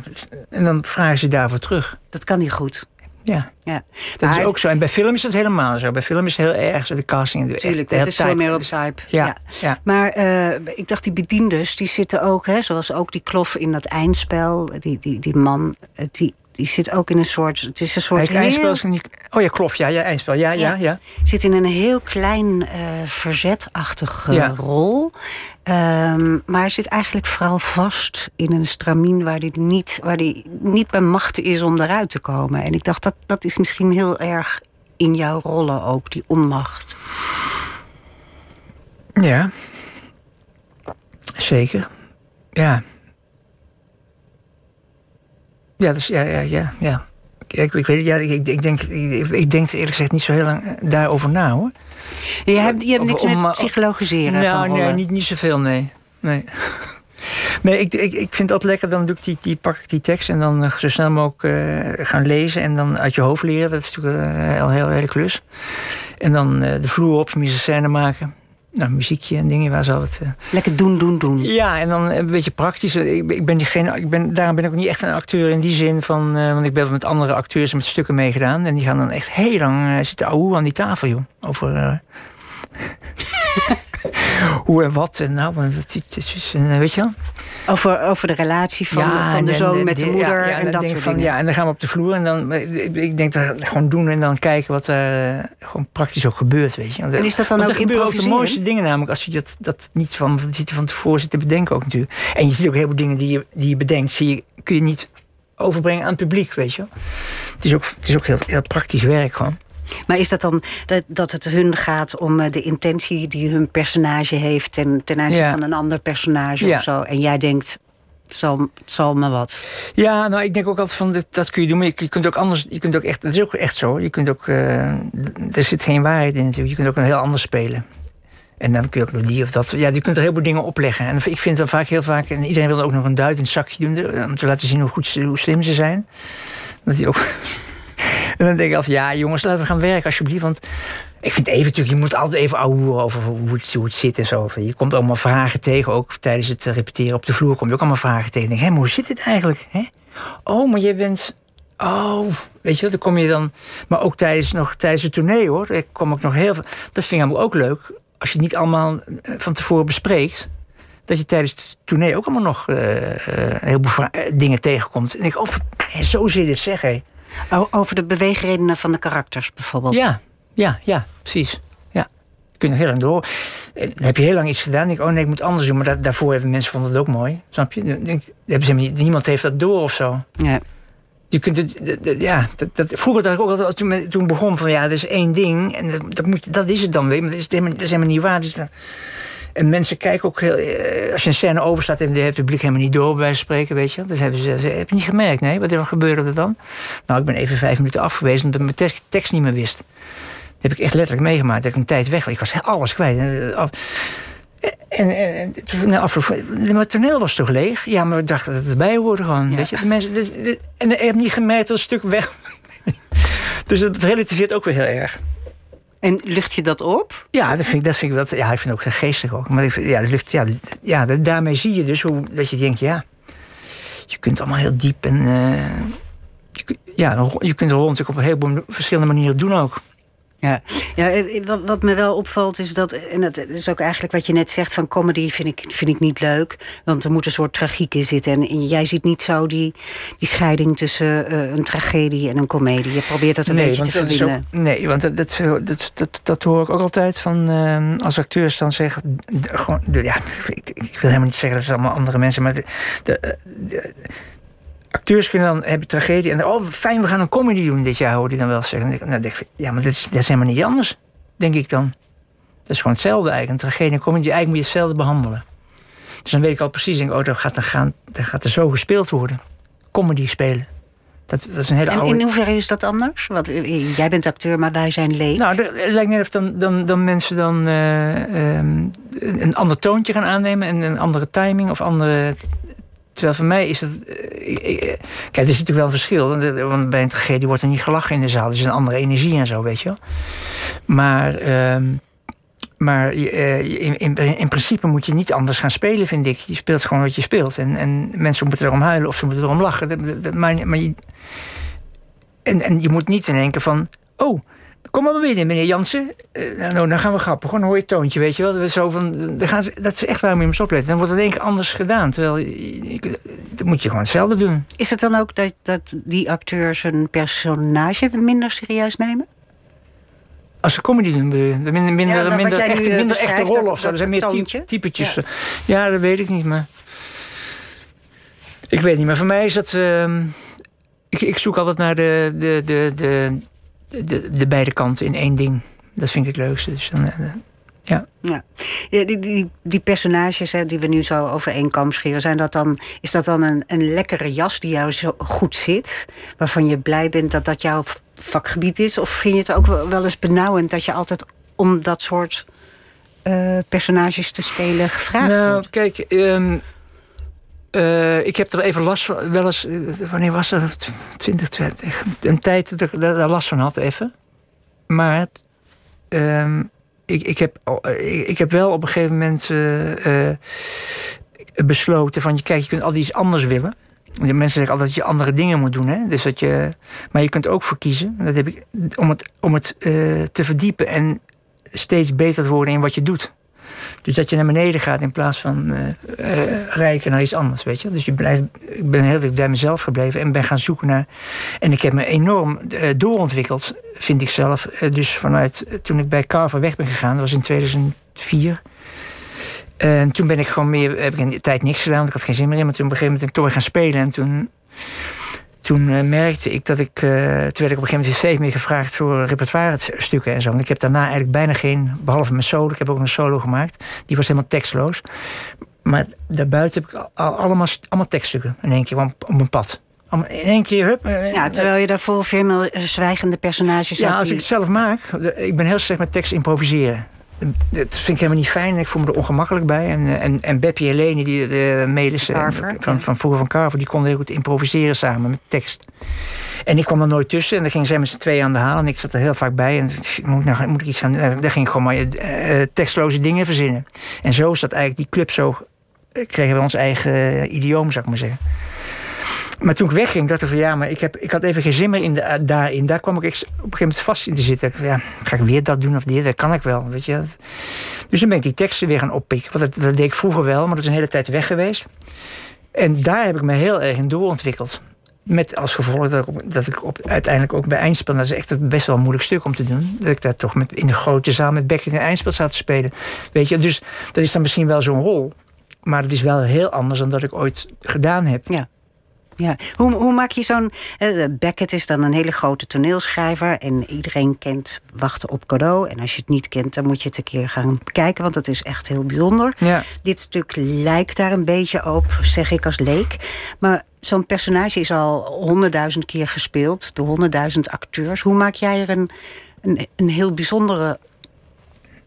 en dan vragen ze daarvoor terug. Dat kan niet goed. Ja, Ja. dat Maar is ook zo. En bij film is het helemaal zo. Bij film is het heel erg zo, de casting. Tuurlijk, dat is veel meer op Dus- type. Ja, ja. Maar eh, ik dacht, die bediendes, die zitten ook, hè, zoals ook die klof in dat eindspel. Die, die, die man, eh, die, die zit ook in een soort. Het is een soort. Heel- is niet... Oh ja, klopt. Ja, ja, eindspel. Ja, ja, ja. Zit in een heel klein eh verzetachtige Ja. rol. Ehm, maar zit eigenlijk vooral vast in een stramien waar hij niet, waar die niet bij machten is om eruit te komen. En ik dacht, dat, dat is misschien heel erg in jouw rollen ook, die onmacht. Ja. Zeker. Ja. Ja, dus ja, ja, ja. ja. Ik, ik weet ja, ik, ik, denk, ik, ik denk er eerlijk gezegd niet zo heel lang eh, daarover na hoor. Je hebt, je hebt niks om, met eh, psychologiseren Nou, nee, niet, niet zoveel, nee. Nee, nee ik, ik, ik vind altijd lekker, dan doe ik die, die, pak ik die tekst en dan eh, zo snel mogelijk gaan lezen en dan uit je hoofd leren. Dat is natuurlijk eh, een heel, hele klus. En dan de vloer op, mise scène maken. Nou, muziekje en dingen waar ze altijd... eh, Lekker doen, doen, doen. ja, en dan een beetje praktisch. Ik, ben- ik ben diegene, ik ben, daarom ben ik ook niet echt een acteur in die zin van. eh, want ik ben met andere acteurs en met stukken meegedaan. En die gaan dan echt heel lang eh, zitten ouwe aan die tafel, joh. Over. Eh, Hoe en wat en nou, weet je wel? Over, over de relatie van, van de zoon met de moeder ja, en dat soort van, dingen. Ja, en dan gaan we op de vloer en dan, ik denk dat gewoon doen en dan kijken wat er gewoon praktisch ook gebeurt, weet je. En is dat dan Want ook er gebeuren ook de mooiste dingen namelijk, als je dat, dat niet van, van tevoren zit te bedenken ook natuurlijk. En je ziet ook heel veel dingen die je, die je bedenkt, zie je, kun je niet overbrengen aan het publiek, weet je wel. Het is ook, het is ook heel, heel praktisch werk gewoon. Maar is dat dan dat, dat het hun gaat om eh, de intentie die hun personage heeft ten, ten aanzien Ja. van een ander personage Ja. of zo? En jij denkt, het zal, het zal me wat. Ja, nou, ik denk ook altijd van, dat, dat kun je doen. Maar je, je kunt ook anders, je kunt ook echt, dat is ook echt zo. Je kunt ook, eh, er zit geen waarheid in natuurlijk. Je kunt ook een heel anders spelen. En dan kun je ook nog die of dat. Ja, je kunt er heel veel dingen opleggen. En ik vind dat vaak heel vaak, en iedereen wil ook nog een duit in het zakje doen, eh, om te laten zien hoe goed ze, hoe slim ze zijn. Dat die ook. en dan denk ik altijd, ja jongens, laten we gaan werken alsjeblieft. Want ik vind even natuurlijk, je moet altijd even ouwen over hoe het, hoe het zit en zo. Je komt allemaal vragen tegen, ook tijdens het eh, repeteren op de vloer kom je ook allemaal vragen tegen. Denk, hé, maar hoe zit het eigenlijk? Oh, maar je bent. Oh, weet je wel, dan kom je dan. Maar ook tijdens, nog, tijdens het tournee hoor. Ik kom ook nog heel veel. Dat vind ik namelijk ook leuk. Als je het niet allemaal eh, van tevoren bespreekt. Dat je tijdens het tournee ook allemaal nog heleboel vra- eh, dingen tegenkomt. En ik, oh, zo zit het, zeg hé. Over de beweegredenen van de karakters bijvoorbeeld. Ja, ja, ja, precies. Ja. Je kunt nog heel lang door. En Dan heb je heel lang iets gedaan. Denk ik, oh nee, ik moet anders doen. Maar da- daarvoor hebben mensen vonden het ook mooi. Snap je? Dan denk, ik, niemand heeft dat door of zo. Ja. Je kunt het, dat- dat- ja, dat, dat, vroeger dacht ik ook altijd, toen, toen begon van ja, er is één ding en dat, dat, moet, dat is het dan weer, maar dat is helemaal, dat is helemaal niet waar. Dus dan- en mensen kijken ook heel, eh, als je een scène overstaat, heeft het publiek helemaal niet door, bij spreken, weet je. Dus hebben ze, ze heb je niet gemerkt, nee, wat er gebeurde er dan? Nou, ik ben even vijf minuten afgewezen omdat ik mijn tekst, tekst niet meer wist. Dat heb ik echt letterlijk meegemaakt, dat ik een tijd weg was. Ik was alles kwijt. Eh, En, en, en na afloop, maar het toneel was toch leeg? Ja, maar we dachten dat het erbij hoorde gewoon. Ja. Weet je? De mensen, de- de- en ik heb niet gemerkt dat een stuk weg. dus dat relativeert ook weer heel erg. En lucht je dat op? Ja, dat vind ik, dat vind ik, wel, ja, ik vind het ook geestig ook. Maar ja, dat lucht, ja, ja, dat- daarmee zie je dus hoe, dat je denkt, ja, je kunt allemaal heel diep en eh, je, ja, je kunt de rol natuurlijk op een heleboel verschillende manieren doen ook. Ja, ja eh, wat, wat me wel opvalt is dat, en dat is ook eigenlijk wat je net zegt van comedy vind ik, vind ik niet leuk, want er moet een soort tragiek in zitten. En, en jij ziet niet zo die, die scheiding tussen eh, een tragedie en een komedie. Je probeert dat een beetje te verbinden. ook- nee, want dat, dat, dat, dat, dat hoor ik ook altijd van eh, als acteurs dan zeggen. gewoon, ja, ik, ik wil helemaal niet zeggen dat het allemaal andere mensen, maar de, de, eh, de acteurs kunnen dan hebben tragedie en dan, oh fijn, we gaan een comedy doen dit jaar, hoor die dan wel zeggen. Dan denk ik, nou, ja, maar dat is, dat is helemaal niet anders, denk ik dan. Dat is gewoon hetzelfde eigenlijk. Een tragedie en comedy, eigenlijk moet je hetzelfde behandelen. Dus dan weet ik al precies, denk, ik, oh, dan gaat er, gaan, dan gaat er zo gespeeld worden. Comedy spelen. Dat, dat is een hele En oude... in hoeverre is dat anders? Want eh, jij bent acteur, maar wij zijn leek. Nou, het lijkt net of dan, dan, dan mensen dan eh, ehm, een ander toontje gaan aannemen en een andere timing of andere. Terwijl voor mij is het. eh, eh, kijk, er zit natuurlijk wel een verschil. Want, eh, bij een tragedie wordt er niet gelachen in de zaal. Er is een andere energie en zo, weet je wel. Maar. ehm, maar in, in, in principe moet je niet anders gaan spelen, vind ik. Je speelt gewoon wat je speelt. En, en mensen moeten erom huilen of ze moeten erom lachen. Dat, maar, je, en, en je moet niet in van... Oh, kom maar binnen, meneer Jansen. Eh, nou, dan gaan we grappen. Gewoon hoor je toontje, weet je wel. Zo van, dan gaan ze, dat is echt waar je moet opletten. Dan wordt het één keer anders gedaan. Terwijl, je- dat moet je gewoon hetzelfde doen. Is het dan ook dat, dat die acteurs een personage minder serieus nemen? Als ze comedy doen, minder, minder, Ja, dan wat minder, echte, eh, minder echte rollen of zo. Dat zijn meer typetjes. Ja. dat weet ik niet, maar... Ik weet niet, maar voor mij is dat... ehm, ik, ik zoek altijd naar de, de, de, de, de, de beide kanten in één ding. Dat vind ik het leukste. Dus dan, eh, ja. Ja, ja die, die, die personages hè, die we nu zo over één kam scheren, zijn dat dan, is dat dan een, een lekkere jas die jou zo goed zit? Waarvan je blij bent dat dat jouw vakgebied is? Of vind je het ook wel wel eens benauwend dat je altijd om dat soort eh, personages te spelen gevraagd Nou, wordt? kijk, ehm, eh, ik heb er even last van. Wel eens, eh, wanneer was dat? 2020. Een tijd dat ik daar last van had, even. Maar ehm, ik, ik, heb, oh, eh, heb wel op een gegeven moment besloten van, kijk, je kunt altijd iets anders willen. De mensen zeggen altijd dat je andere dingen moet doen. Hè? Dus dat je, maar je kunt ook voor kiezen. Dat heb ik, om het, om het te verdiepen en steeds beter te worden in wat je doet. Dus dat je naar beneden gaat in plaats van uh, rijken naar iets anders, weet je. Dus je blijft, ik ben heel erg bij mezelf gebleven en ben gaan zoeken naar... En ik heb me enorm doorontwikkeld, vind ik zelf. dus vanuit toen ik bij Carver weg ben gegaan, dat was in 2004... En toen ben ik gewoon meer, heb ik een tijd niks gedaan, ik had geen zin meer in. Maar toen op een gegeven moment ben ik gaan spelen. En toen toen uh, merkte ik dat ik. Uh, toen werd ik op een gegeven moment steeds meer gevraagd voor repertoire stukken en zo. Want ik heb daarna eigenlijk bijna geen. Behalve mijn solo, ik heb ook een solo gemaakt. Die was helemaal tekstloos. Maar daarbuiten heb ik allemaal, allemaal tekststukken in één keer op, een pad. In één keer, hup. Eh, ja, terwijl je daarvoor veel zwijgende personages ja, als ik het zelf maak. Ik ben heel slecht met tekst improviseren dat vind ik helemaal niet fijn. Ik voel me er ongemakkelijk bij. En, eh, en, en Beppie en Leni, die de medische van, van vroeger van Carver, die konden heel goed improviseren samen met tekst. En ik kwam er nooit tussen. En dan gingen zij met z'n tweeën aan de haal. En ik zat er heel vaak bij. En moet, nou, moet ik iets gaan. Daar ging ik gewoon maar uh, tekstloze dingen verzinnen. En zo is dat eigenlijk die club zo. kregen we ons eigen idioom, zou ik maar zeggen. Maar toen ik wegging, dacht ik van ja, maar ik, heb, ik had even geen zin meer in de, daarin. Daar kwam ik op een gegeven moment vast in te zitten. Ik, ja, ga ik weer dat doen of dit? Dat kan ik wel, weet je. Dus dan ben ik die teksten weer gaan oppikken. Want dat, deed ik vroeger wel, maar dat is een hele tijd weg geweest. En daar heb ik me heel erg in doorontwikkeld. Met als gevolg dat ik, dat ik op, uiteindelijk ook bij eindspel... dat is echt best wel een moeilijk stuk om te doen... dat ik daar toch met, in de grote zaal met Beckett en eindspel zat te spelen. Weet je, dus dat is dan misschien wel zo'n rol... maar het is wel heel anders dan dat ik ooit gedaan heb. Ja. Ja. Hoe, hoe maak je zo'n. Uh, Beckett is dan een hele grote toneelschrijver. En iedereen kent Wachten op Cadeau. En als je het niet kent, dan moet je het een keer gaan kijken. Want het is echt heel bijzonder. Ja. Dit stuk lijkt daar een beetje op, zeg ik als leek. Maar zo'n personage is al honderdduizend keer gespeeld. Door honderdduizend acteurs. Hoe maak jij er een, een, een heel bijzondere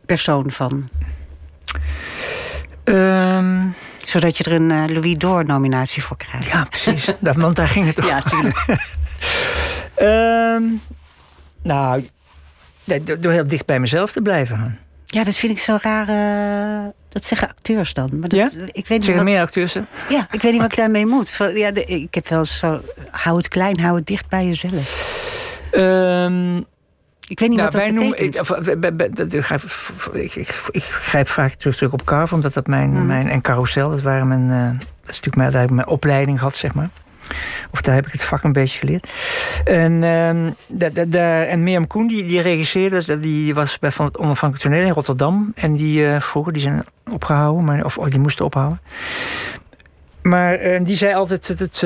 persoon van? Um zodat je er een uh, Louis Door nominatie voor krijgt. Ja, precies. dat, want daar ging het om. Ja, tuurlijk. um, nou, door heel dicht bij mezelf te blijven. Ja, dat vind ik zo raar. Uh, dat zeggen acteurs dan. Maar dat, ja? ik weet niet zeggen meer acteurs? Hè? Ja, ik weet niet wat ik daarmee moet. Ja, de, ik heb wel zo. Hou het klein, hou het dicht bij jezelf. Um, ik weet niet nou, wat dat wij betekent. Noemen, ik, ik, ik, grijp vaak terug, terug op Carve, omdat dat mijn, mijn... En Carousel, dat, waren mijn, uh, dat is natuurlijk mijn, ik mijn opleiding gehad, zeg maar. Of daar heb ik het vak een beetje geleerd. En, uh, daar, en Mirjam Koen, die, die regisseerde, die was bij van het onafhankelijk toneel in Rotterdam. En die uh, vroeger, die zijn opgehouden, maar, of, of die moesten ophouden. Maar uh, die zei altijd dat het,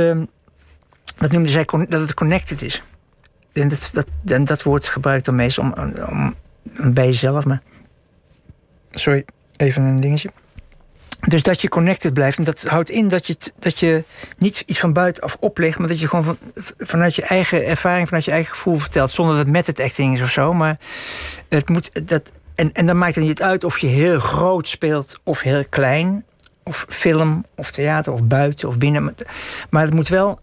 dat noemde zij dat het connected is. En dat, dat, en dat woord gebruikt dan meestal om, om, om bij jezelf. Maar... Sorry, even een dingetje. Dus dat je connected blijft. En dat houdt in dat je, dat je niet iets van buitenaf oplegt, maar dat je gewoon van, vanuit je eigen ervaring, vanuit je eigen gevoel vertelt. Zonder dat het met het acting is of zo. Maar het moet. Dat, en, en dan maakt het niet uit of je heel groot speelt of heel klein. Of film of theater of buiten of binnen. Maar het moet wel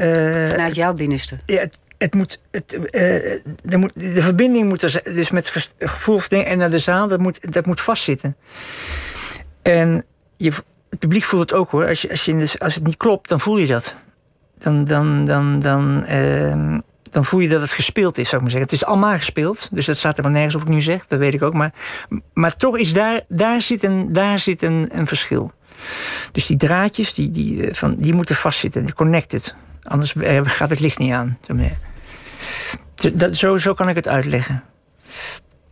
uh, Vanuit jouw binnenste. Ja, het, moet, het, uh, moet, de verbinding moet er dus met gevoel en naar de zaal, dat moet, dat moet vastzitten. En je, het publiek voelt het ook hoor. Als, je, als, je, als het niet klopt, dan voel je dat. Dan, dan, dan, dan, uh, dan voel je dat het gespeeld is, zou ik maar zeggen. Het is allemaal gespeeld, dus dat staat er maar nergens op ik nu zeg, dat weet ik ook. Maar, maar toch is daar, daar zit, een, daar zit een, een verschil. Dus die draadjes, die, die, van, die moeten vastzitten, die connected. Anders eh, gaat het licht niet aan. Dat, zo, zo kan ik het uitleggen.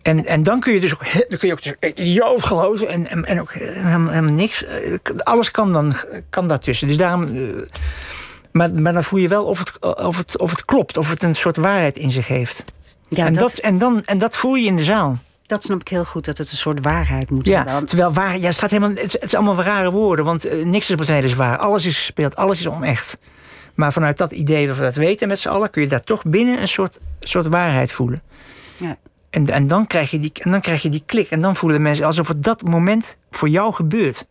En, en dan kun je dus ook, dan kun je ook idioot geloven en, en, en ook helemaal, niks. Eh, alles kan dan kan daartussen. Dus daarom. Eh, maar, maar dan voel je wel of het, of, het, of het klopt, of het een soort waarheid in zich heeft. Ja, en, dat, en, dan, en dat voel je in de zaal. Dat snap ik heel goed, dat het een soort waarheid moet ja, hebben. Terwijl waar, ja, het, staat helemaal, het, het is allemaal rare woorden, want niks is meteen waar. Alles is gespeeld, alles is onecht. Maar vanuit dat idee dat we dat weten met z'n allen, kun je daar toch binnen een soort, soort waarheid voelen. Ja. En, en, dan krijg je die, en dan krijg je die klik. En dan voelen de mensen alsof het dat moment voor jou gebeurt.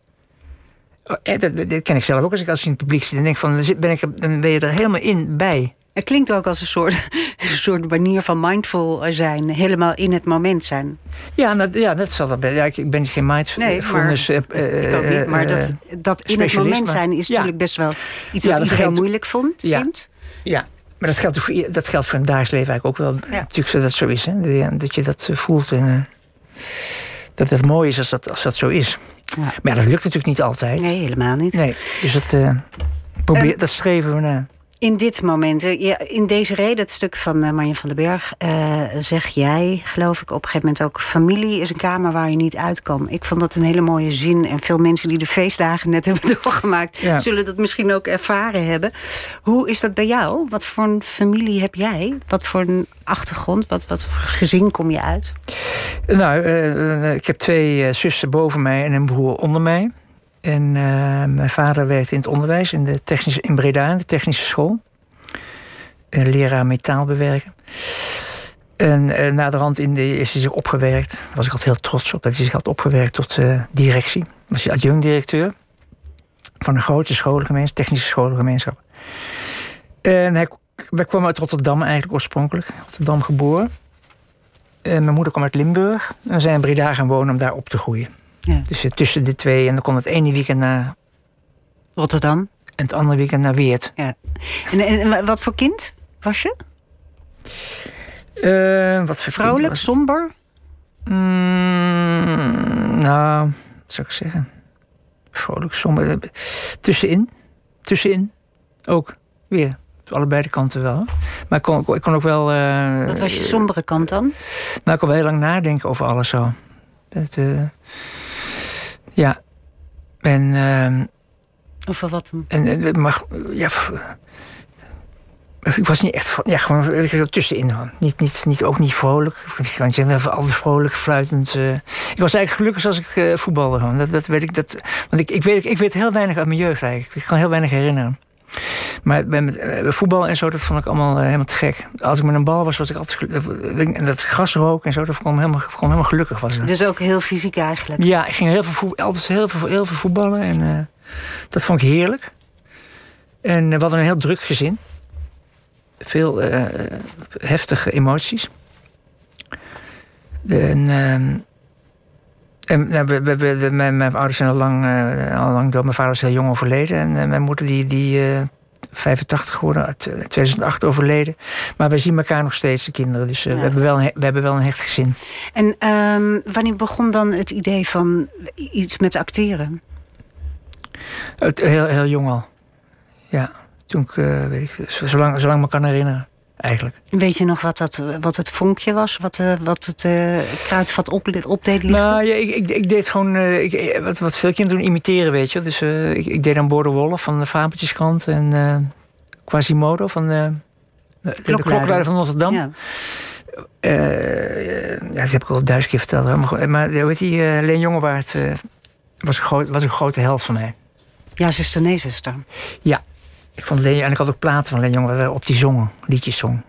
Oh, eh, dat, dat, ken ik zelf ook als ik als in het publiek zit en denk van, dan ben, ik, dan ben je er helemaal in bij. Het klinkt ook als een soort, een soort manier van mindful zijn. Helemaal in het moment zijn. Ja, dat, ja, dat zal dat ja, Ik ben geen mindfulness nee, maar, uh, ik ook niet, maar dat, dat in het moment zijn is natuurlijk best wel iets wat iedereen geldt, moeilijk vond, ja, vindt. Ja, maar dat geldt, voor, dat geldt voor een dagelijks leven eigenlijk ook wel. Natuurlijk dat zo is. Hè? Dat je dat voelt. En, dat het mooi is als dat, als dat zo is. Ja. Maar dat lukt natuurlijk niet altijd. Nee, helemaal niet. Nee, dus dat, eh, probeer, dat streven we naar. In dit moment, eh, in deze reden, het stuk van eh, Marjan van den Berg, eh, zeg jij, geloof ik, op een gegeven moment ook: familie is een kamer waar je niet uit kan. Ik vond dat een hele mooie zin. En veel mensen die de feestdagen net hebben doorgemaakt, Ja. zullen dat misschien ook ervaren hebben. Hoe is dat bij jou? Wat voor een familie heb jij? Wat voor een achtergrond? Wat, wat voor gezin kom je uit? Nou, ik heb twee zussen boven mij en een broer onder mij. En eh, mijn vader werkte in het onderwijs in, de technische, in Breda, in de technische school. Een leraar metaalbewerken. En eh, naderhand in de, is hij zich opgewerkt. Daar was ik altijd heel trots op dat hij zich had opgewerkt tot eh, directie. Was hij adjunct-directeur van een grote scholengemeenschap, technische scholengemeenschap. En hij, wij kwamen uit Rotterdam eigenlijk oorspronkelijk. Rotterdam geboren. En mijn moeder kwam uit Limburg. En we zijn in Breda gaan wonen om daar op te groeien. Ja. Dus eh, tussen de twee. En dan kon het ene weekend naar... Rotterdam. En het andere weekend naar Weert. Ja. En, en, wat voor kind was je? Eh, wat voor kind Vrolijk, was- somber? Mm, nou, wat zou ik zeggen? Vrolijk, somber. eh, Tussenin. Tussenin. Ook. Weer. Allebei de kanten wel. Maar ik kon, ik kon ook wel... eh, Wat was je sombere kant dan? Nou, ik kon wel heel lang nadenken over alles zo. Dat, ja. En... ehm, Of wat dan? En, maar ja, ik was niet echt ja, gewoon er tussenin van. Niet, niet, niet, ook niet vrolijk. Ik kan niet zeggen, even vrolijk, fluitend. eh. Ik was eigenlijk gelukkig als ik eh, voetbalde. Gewoon. Dat, dat weet ik, dat, want ik, ik, weet, ik weet heel weinig uit mijn jeugd eigenlijk. Ik kan heel weinig herinneren. Maar eh, voetbal en zo, dat vond ik allemaal eh, helemaal te gek. Als ik met een bal was, was ik altijd gelukkig. En dat gras rook en zo, dat vond ik helemaal, gewoon helemaal gelukkig. Was. Dus ook heel fysiek eigenlijk. Ja, ik ging heel veel, voet- altijd heel veel, heel veel voetballen. En eh, dat vond ik heerlijk. En eh, we hadden een heel druk gezin. Veel eh, heftige emoties. En, ehm, en nou, we, we, we- de- mijn, mijn ouders zijn al lang, eh, al lang dood. Mijn vader is heel jong overleden. En eh, mijn moeder die, die eh, 85 geworden, uit eh, 2008 overleden. Maar we zien elkaar nog steeds, de kinderen. Dus Ja. we, hebben wel een, we hebben wel een hecht gezin. En ehm, wanneer begon dan het idee van iets met acteren? Het, heel, heel jong al. Ja, toen ik, weet ik, zo- zolang, zolang ik me kan herinneren, eigenlijk. Weet je nog wat, dat, wat het vonkje was? Wat, eh, wat het eh, kruidvat op, opdeed? Nou, ja, ik, ik, ik deed gewoon eh, ik, wat, wat veel kinderen doen, imiteren, weet je. Dus ik, ik deed dan Border Wolf van de Fabeltjeskrant en Quasimodo van de, de, van Rotterdam. Ja. Ja, dat heb ik al duizend keer verteld. hoor. Maar, maar weet je, Leen Jongewaard was, een groot, was een grote held van mij. ja, zuster, nee, zuster. Ja, ik vond Leen, en ik had ook platen van Leen Jongewaard op die zongen, liedjes zong.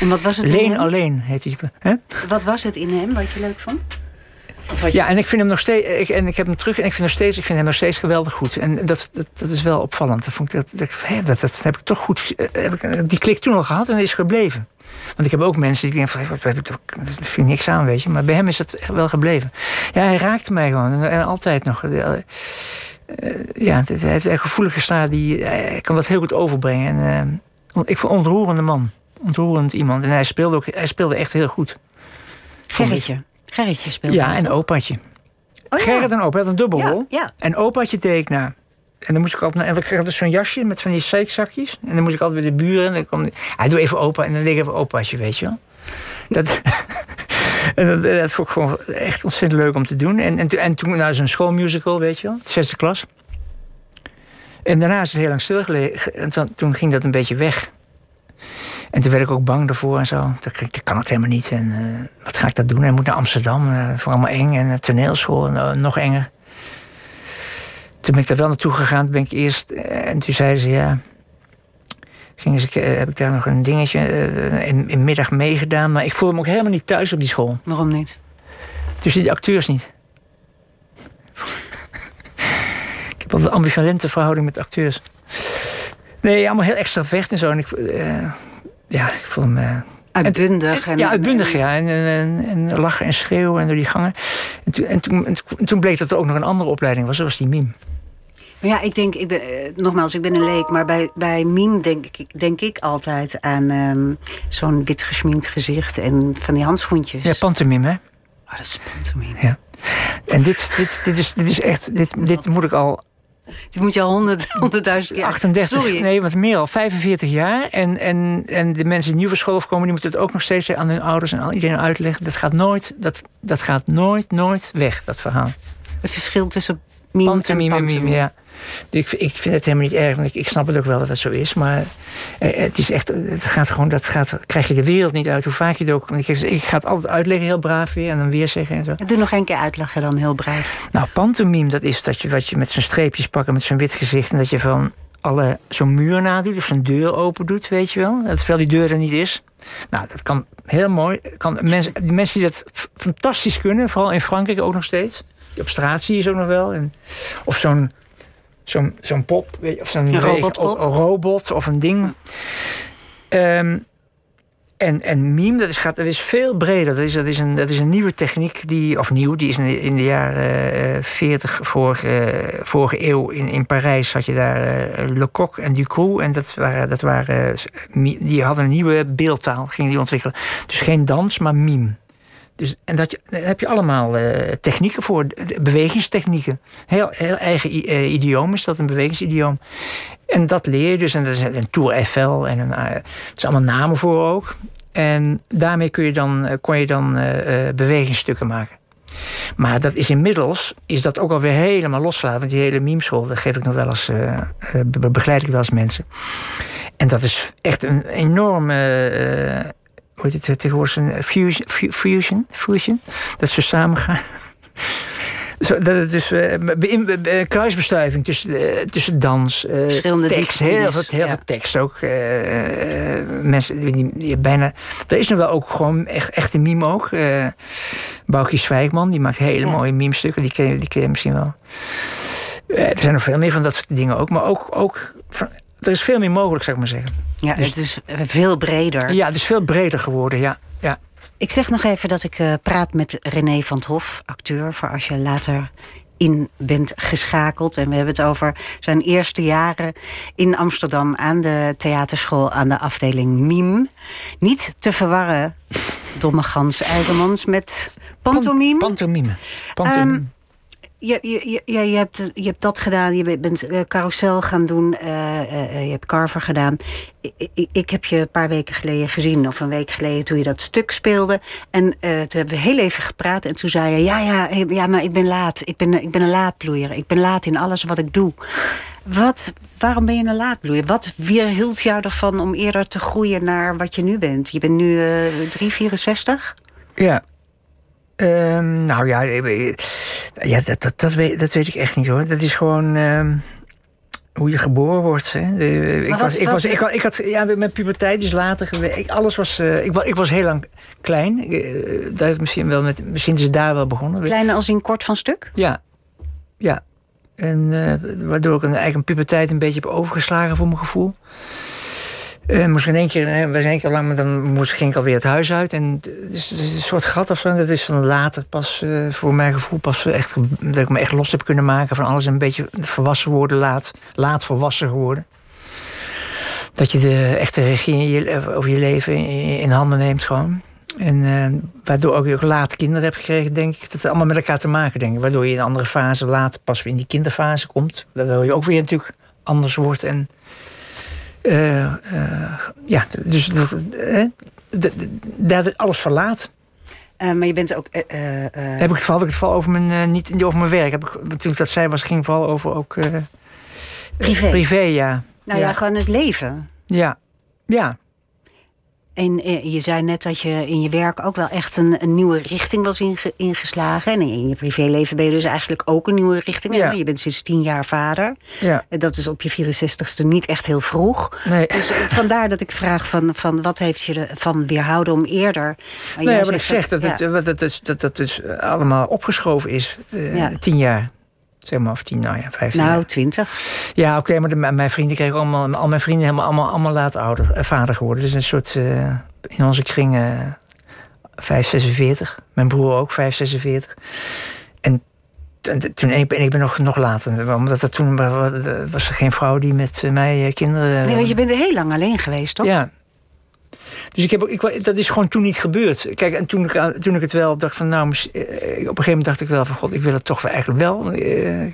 En wat was het in Leen alleen heet die. Hè? Wat was het in hem wat je leuk vond? Je- Ja, en ik vind hem nog steeds. Ik, en ik heb hem terug en ik vind, nog steeds, ik vind hem nog steeds geweldig goed. En dat, dat, dat is wel opvallend. Dat, vond ik, dat, dat, dat, dat heb ik toch goed. eh, Heb ik, die klik toen al gehad en is gebleven. Want ik heb ook mensen die denken van, heb ik toch- dat vind ik niks aan, weet je. Maar bij hem is het wel gebleven. Ja, hij raakte mij gewoon. En, en altijd nog. Eh, eh, ja, het- hij heeft een gevoelige staat. Die, hij kan dat heel goed overbrengen. En, eh, ik vond een ontroerende man. Ontroerend iemand. En hij speelde, ook, hij speelde echt heel goed. Gerritje. Gerritje speelde. Ja, en opaatje. Oh, ja. Gerrit en opa had een dubbelrol. Ja, ja. En opaatje deed ik na. En dan moest ik altijd. En ik kreeg dus zo'n jasje met van die zeikzakjes. En dan moest ik altijd bij de buren. En dan kwam. Hij doe even opa. En dan deed ik even opaatje, weet je wel. Dat. en dat, vond ik gewoon echt ontzettend leuk om te doen. En, en, en toen, nou, zo'n schoolmusical, weet je wel. De zesde klas. En daarna is het heel lang stilgelegen. En toen, ging dat een beetje weg. En toen werd ik ook bang daarvoor en zo. Dat kan het helemaal niet. En eh, wat ga ik dat doen? Hij moet naar Amsterdam. eh voor allemaal eng. En uh, toneelschool, en, nog enger. Toen ben ik daar wel naartoe gegaan. Toen ben ik eerst... en toen zeiden ze, ja... Gingen ze, eh, heb ik daar nog een dingetje eh, in, in middag meegedaan. Maar ik voelde me ook helemaal niet thuis op die school. Waarom niet? Tussen die acteurs niet. ik heb altijd een ambivalente verhouding met acteurs. Nee, allemaal heel extravert en zo. En ik, eh, ja, ik vond hem... eh, Uitbundig. En, ja, uitbundig, ja. En, en, en, en lachen en schreeuwen en door die gangen. En toen, en, toen, en toen- toen bleek dat er ook nog een andere opleiding was. Dat was die mime. Maar ja, ik denk, ik ben, eh, nogmaals, ik ben een leek, maar bij, bij meme denk ik, denk ik altijd aan ehm, zo'n wit gesminkt gezicht en van die handschoentjes. Ja, pantomime, hè? Oh, dat is pantomime. Ja. En dit, dit, dit, is, dit is echt, dit, dit moet ik al Die moet je al honderd, honderdduizend keer... 38, Sorry. nee, wat meer al, 45 jaar. En, en, en de mensen die nieuw van school afkomen, die moeten het ook nog steeds aan hun ouders en aan iedereen uitleggen. Dat gaat nooit, dat, dat gaat nooit, nooit weg, dat verhaal. Het verschil tussen en Pantomime, pantomime. mime, ja. Ik, ik vind het helemaal niet erg, want ik, ik snap het ook wel dat het zo is. Maar eh, het is echt, het gaat gewoon, dat gaat, krijg je de wereld niet uit, hoe vaak je het ook. Ik, ik ga het altijd uitleggen, heel braaf weer, en dan weer zeggen en zo. Doe nog één keer uitleggen dan, heel braaf. Nou, pantomime, dat is dat je, wat je met zijn streepjes pakken, met zo'n wit gezicht. En dat je van alle zo'n muur nadoet of zo'n deur open doet, weet je wel. Dat terwijl die deur er niet is. Nou, dat kan heel mooi. Kan mensen, die mensen die dat fantastisch kunnen, vooral in Frankrijk ook nog steeds. Op straat zie je ze ook nog wel. En, of zo'n zo'n zo'n pop, weet je, of zo'n. Een robot of een ding. Ehm, en, en meme, dat is, gaat, dat is veel breder. Dat is, dat, is een, dat is een nieuwe techniek, die, of nieuw, die is in de, in de jaren eh, 40 vorige, eh, vorige eeuw in, in Parijs had je daar eh, Lecoq en Ducrot. En dat waren, dat waren, eh, die hadden een nieuwe beeldtaal, gingen die ontwikkelen. Dus geen dans, maar meme. Dus, en dat je, daar heb je allemaal eh, technieken voor, bewegingstechnieken. Heel, heel eigen eh, idioom is dat, een bewegingsidioom. En dat leer je dus. En dat is een Tour Eiffel en een, eh, er zijn allemaal namen voor ook. En daarmee kun je dan, kon je dan bewegingsstukken maken. Maar dat is inmiddels is dat ook alweer helemaal losgelaten. Want die hele memeschool, dat geef ik nog wel eens, be- begeleid ik wel eens mensen. En dat is echt een enorme, hoe heet het tegenwoordig, een fusion, fu- fusion, fusion, dat ze samen gaan. Zo, dat het dus eh, kruisbestuiving tussen, eh, tussen dans, eh, Verschillende tekst, heel veel, heel ja. veel tekst ook. mensen die, die- bijna. Er is nog wel ook gewoon echt, echte meme ook. eh Boukje Zwijgman, die maakt hele Ja. mooie meme-stukken. Die ken, je- die ken je misschien wel. Er zijn nog veel meer van dat soort dingen ook. Maar ook, ook van- er is veel meer mogelijk, zou ik maar zeggen. Ja, Dus- het is veel breder. Ja, het is veel breder geworden, ja. ja. Ik zeg nog even dat ik eh, praat met René van het Hof, acteur, voor als je later in bent geschakeld. En we hebben het over zijn eerste jaren in Amsterdam aan de theaterschool aan de afdeling Mime. Niet te verwarren, domme gans IJzermans, met pantomime. Pantomime. Pantomime. Ehm, je, je, je, je, hebt, je hebt dat gedaan, je bent eh, carousel gaan doen, eh, eh, je hebt Carver gedaan. Ik, ik, heb je een paar weken geleden gezien, of een week geleden, toen je dat stuk speelde. En eh, toen hebben we heel even gepraat en toen zei je: Ja, ja, ja maar ik ben laat. Ik ben, ik ben een laadbloeier. Ik ben laat in alles wat ik doe. Wat, waarom ben je een laadbloeier? Wat weerhield jou ervan om eerder te groeien naar wat je nu bent? Je bent nu eh 364? Ja. Ehm, nou ja, ja dat, dat, dat, weet, dat weet ik echt niet hoor. Dat is gewoon ehm, hoe je geboren wordt. Hè. Ik, was, ik, was, ik, had- ik had, ja, mijn puberteit is later geweest. Ik, alles was, eh, ik, was, ik was heel lang klein. Eh, daar heeft misschien, wel met, misschien is het daar wel begonnen. Kleine als in kort van stuk? Ja, ja. En eh, waardoor ik een, eigenlijk een puberteit een beetje heb overgeslagen voor mijn gevoel. En moest in één keer, hè, zijn één keer lang, maar dan moest, ging ik alweer het huis uit. En dus, het een soort gat of zo. Dat is van later pas, eh, voor mijn gevoel, pas echt, dat ik me echt los heb kunnen maken van alles. En een beetje volwassen worden, laat, laat volwassen geworden. Dat je de echte regie over je leven in, handen neemt gewoon. En eh, waardoor ook, ook laat kinderen heb gekregen, denk ik. Dat heeft allemaal met elkaar te maken, denk ik. Waardoor je in een andere fase later pas weer in die kinderfase komt. Waardoor je ook weer natuurlijk anders wordt. En ja, dus dat, eh, d- d- daar werd alles verlaat. Eh, maar je bent ook. eh, eh, eh, Heb ik het vooral, ik het vooral over mijn, eh, niet over mijn werk. Heb ik, ik dat zei, was, ging vooral over ook. eh, Privé. privé, ja. nou ja. ja. gewoon het leven. Ja. Ja. En eh, je zei net dat je in je werk ook wel echt een, een nieuwe richting was inge- ingeslagen. En in je privéleven ben je dus eigenlijk ook een nieuwe richting. Ja. Je bent sinds tien jaar vader. Ja. En Dat is op je 64ste niet echt heel vroeg. Nee. Dus eh, vandaar dat ik vraag van, van wat heeft je ervan weerhouden om eerder... Maar Nee, wat ik zeg, dat, ja. het, eh, dus- dat dat dus allemaal opgeschoven is. eh. Tien jaar. Zeg maar, of tien, nou ja, vijftien. Nou, twintig. Ja, oké, maar de, mijn mijn vrienden kregen allemaal, al mijn vrienden helemaal allemaal, allemaal later ouder, eh, vader geworden. Dus een soort, eh, in onze kring, eh 5, 46. Mijn broer ook, 5, 46. En, en toen, en ik ben, ik ben nog, nog later, omdat er toen wa- was er geen vrouw die met eh, mij eh, kinderen... Nee, want je bent er heel lang alleen geweest, toch? Ja. Dus ik heb, ook- ik, dat is gewoon toen niet gebeurd. Kijk, en toen ik, aan- toen ik het wel dacht van, nou, eh, op een gegeven moment dacht ik wel van, god, ik wil het toch wel eigenlijk wel. eh,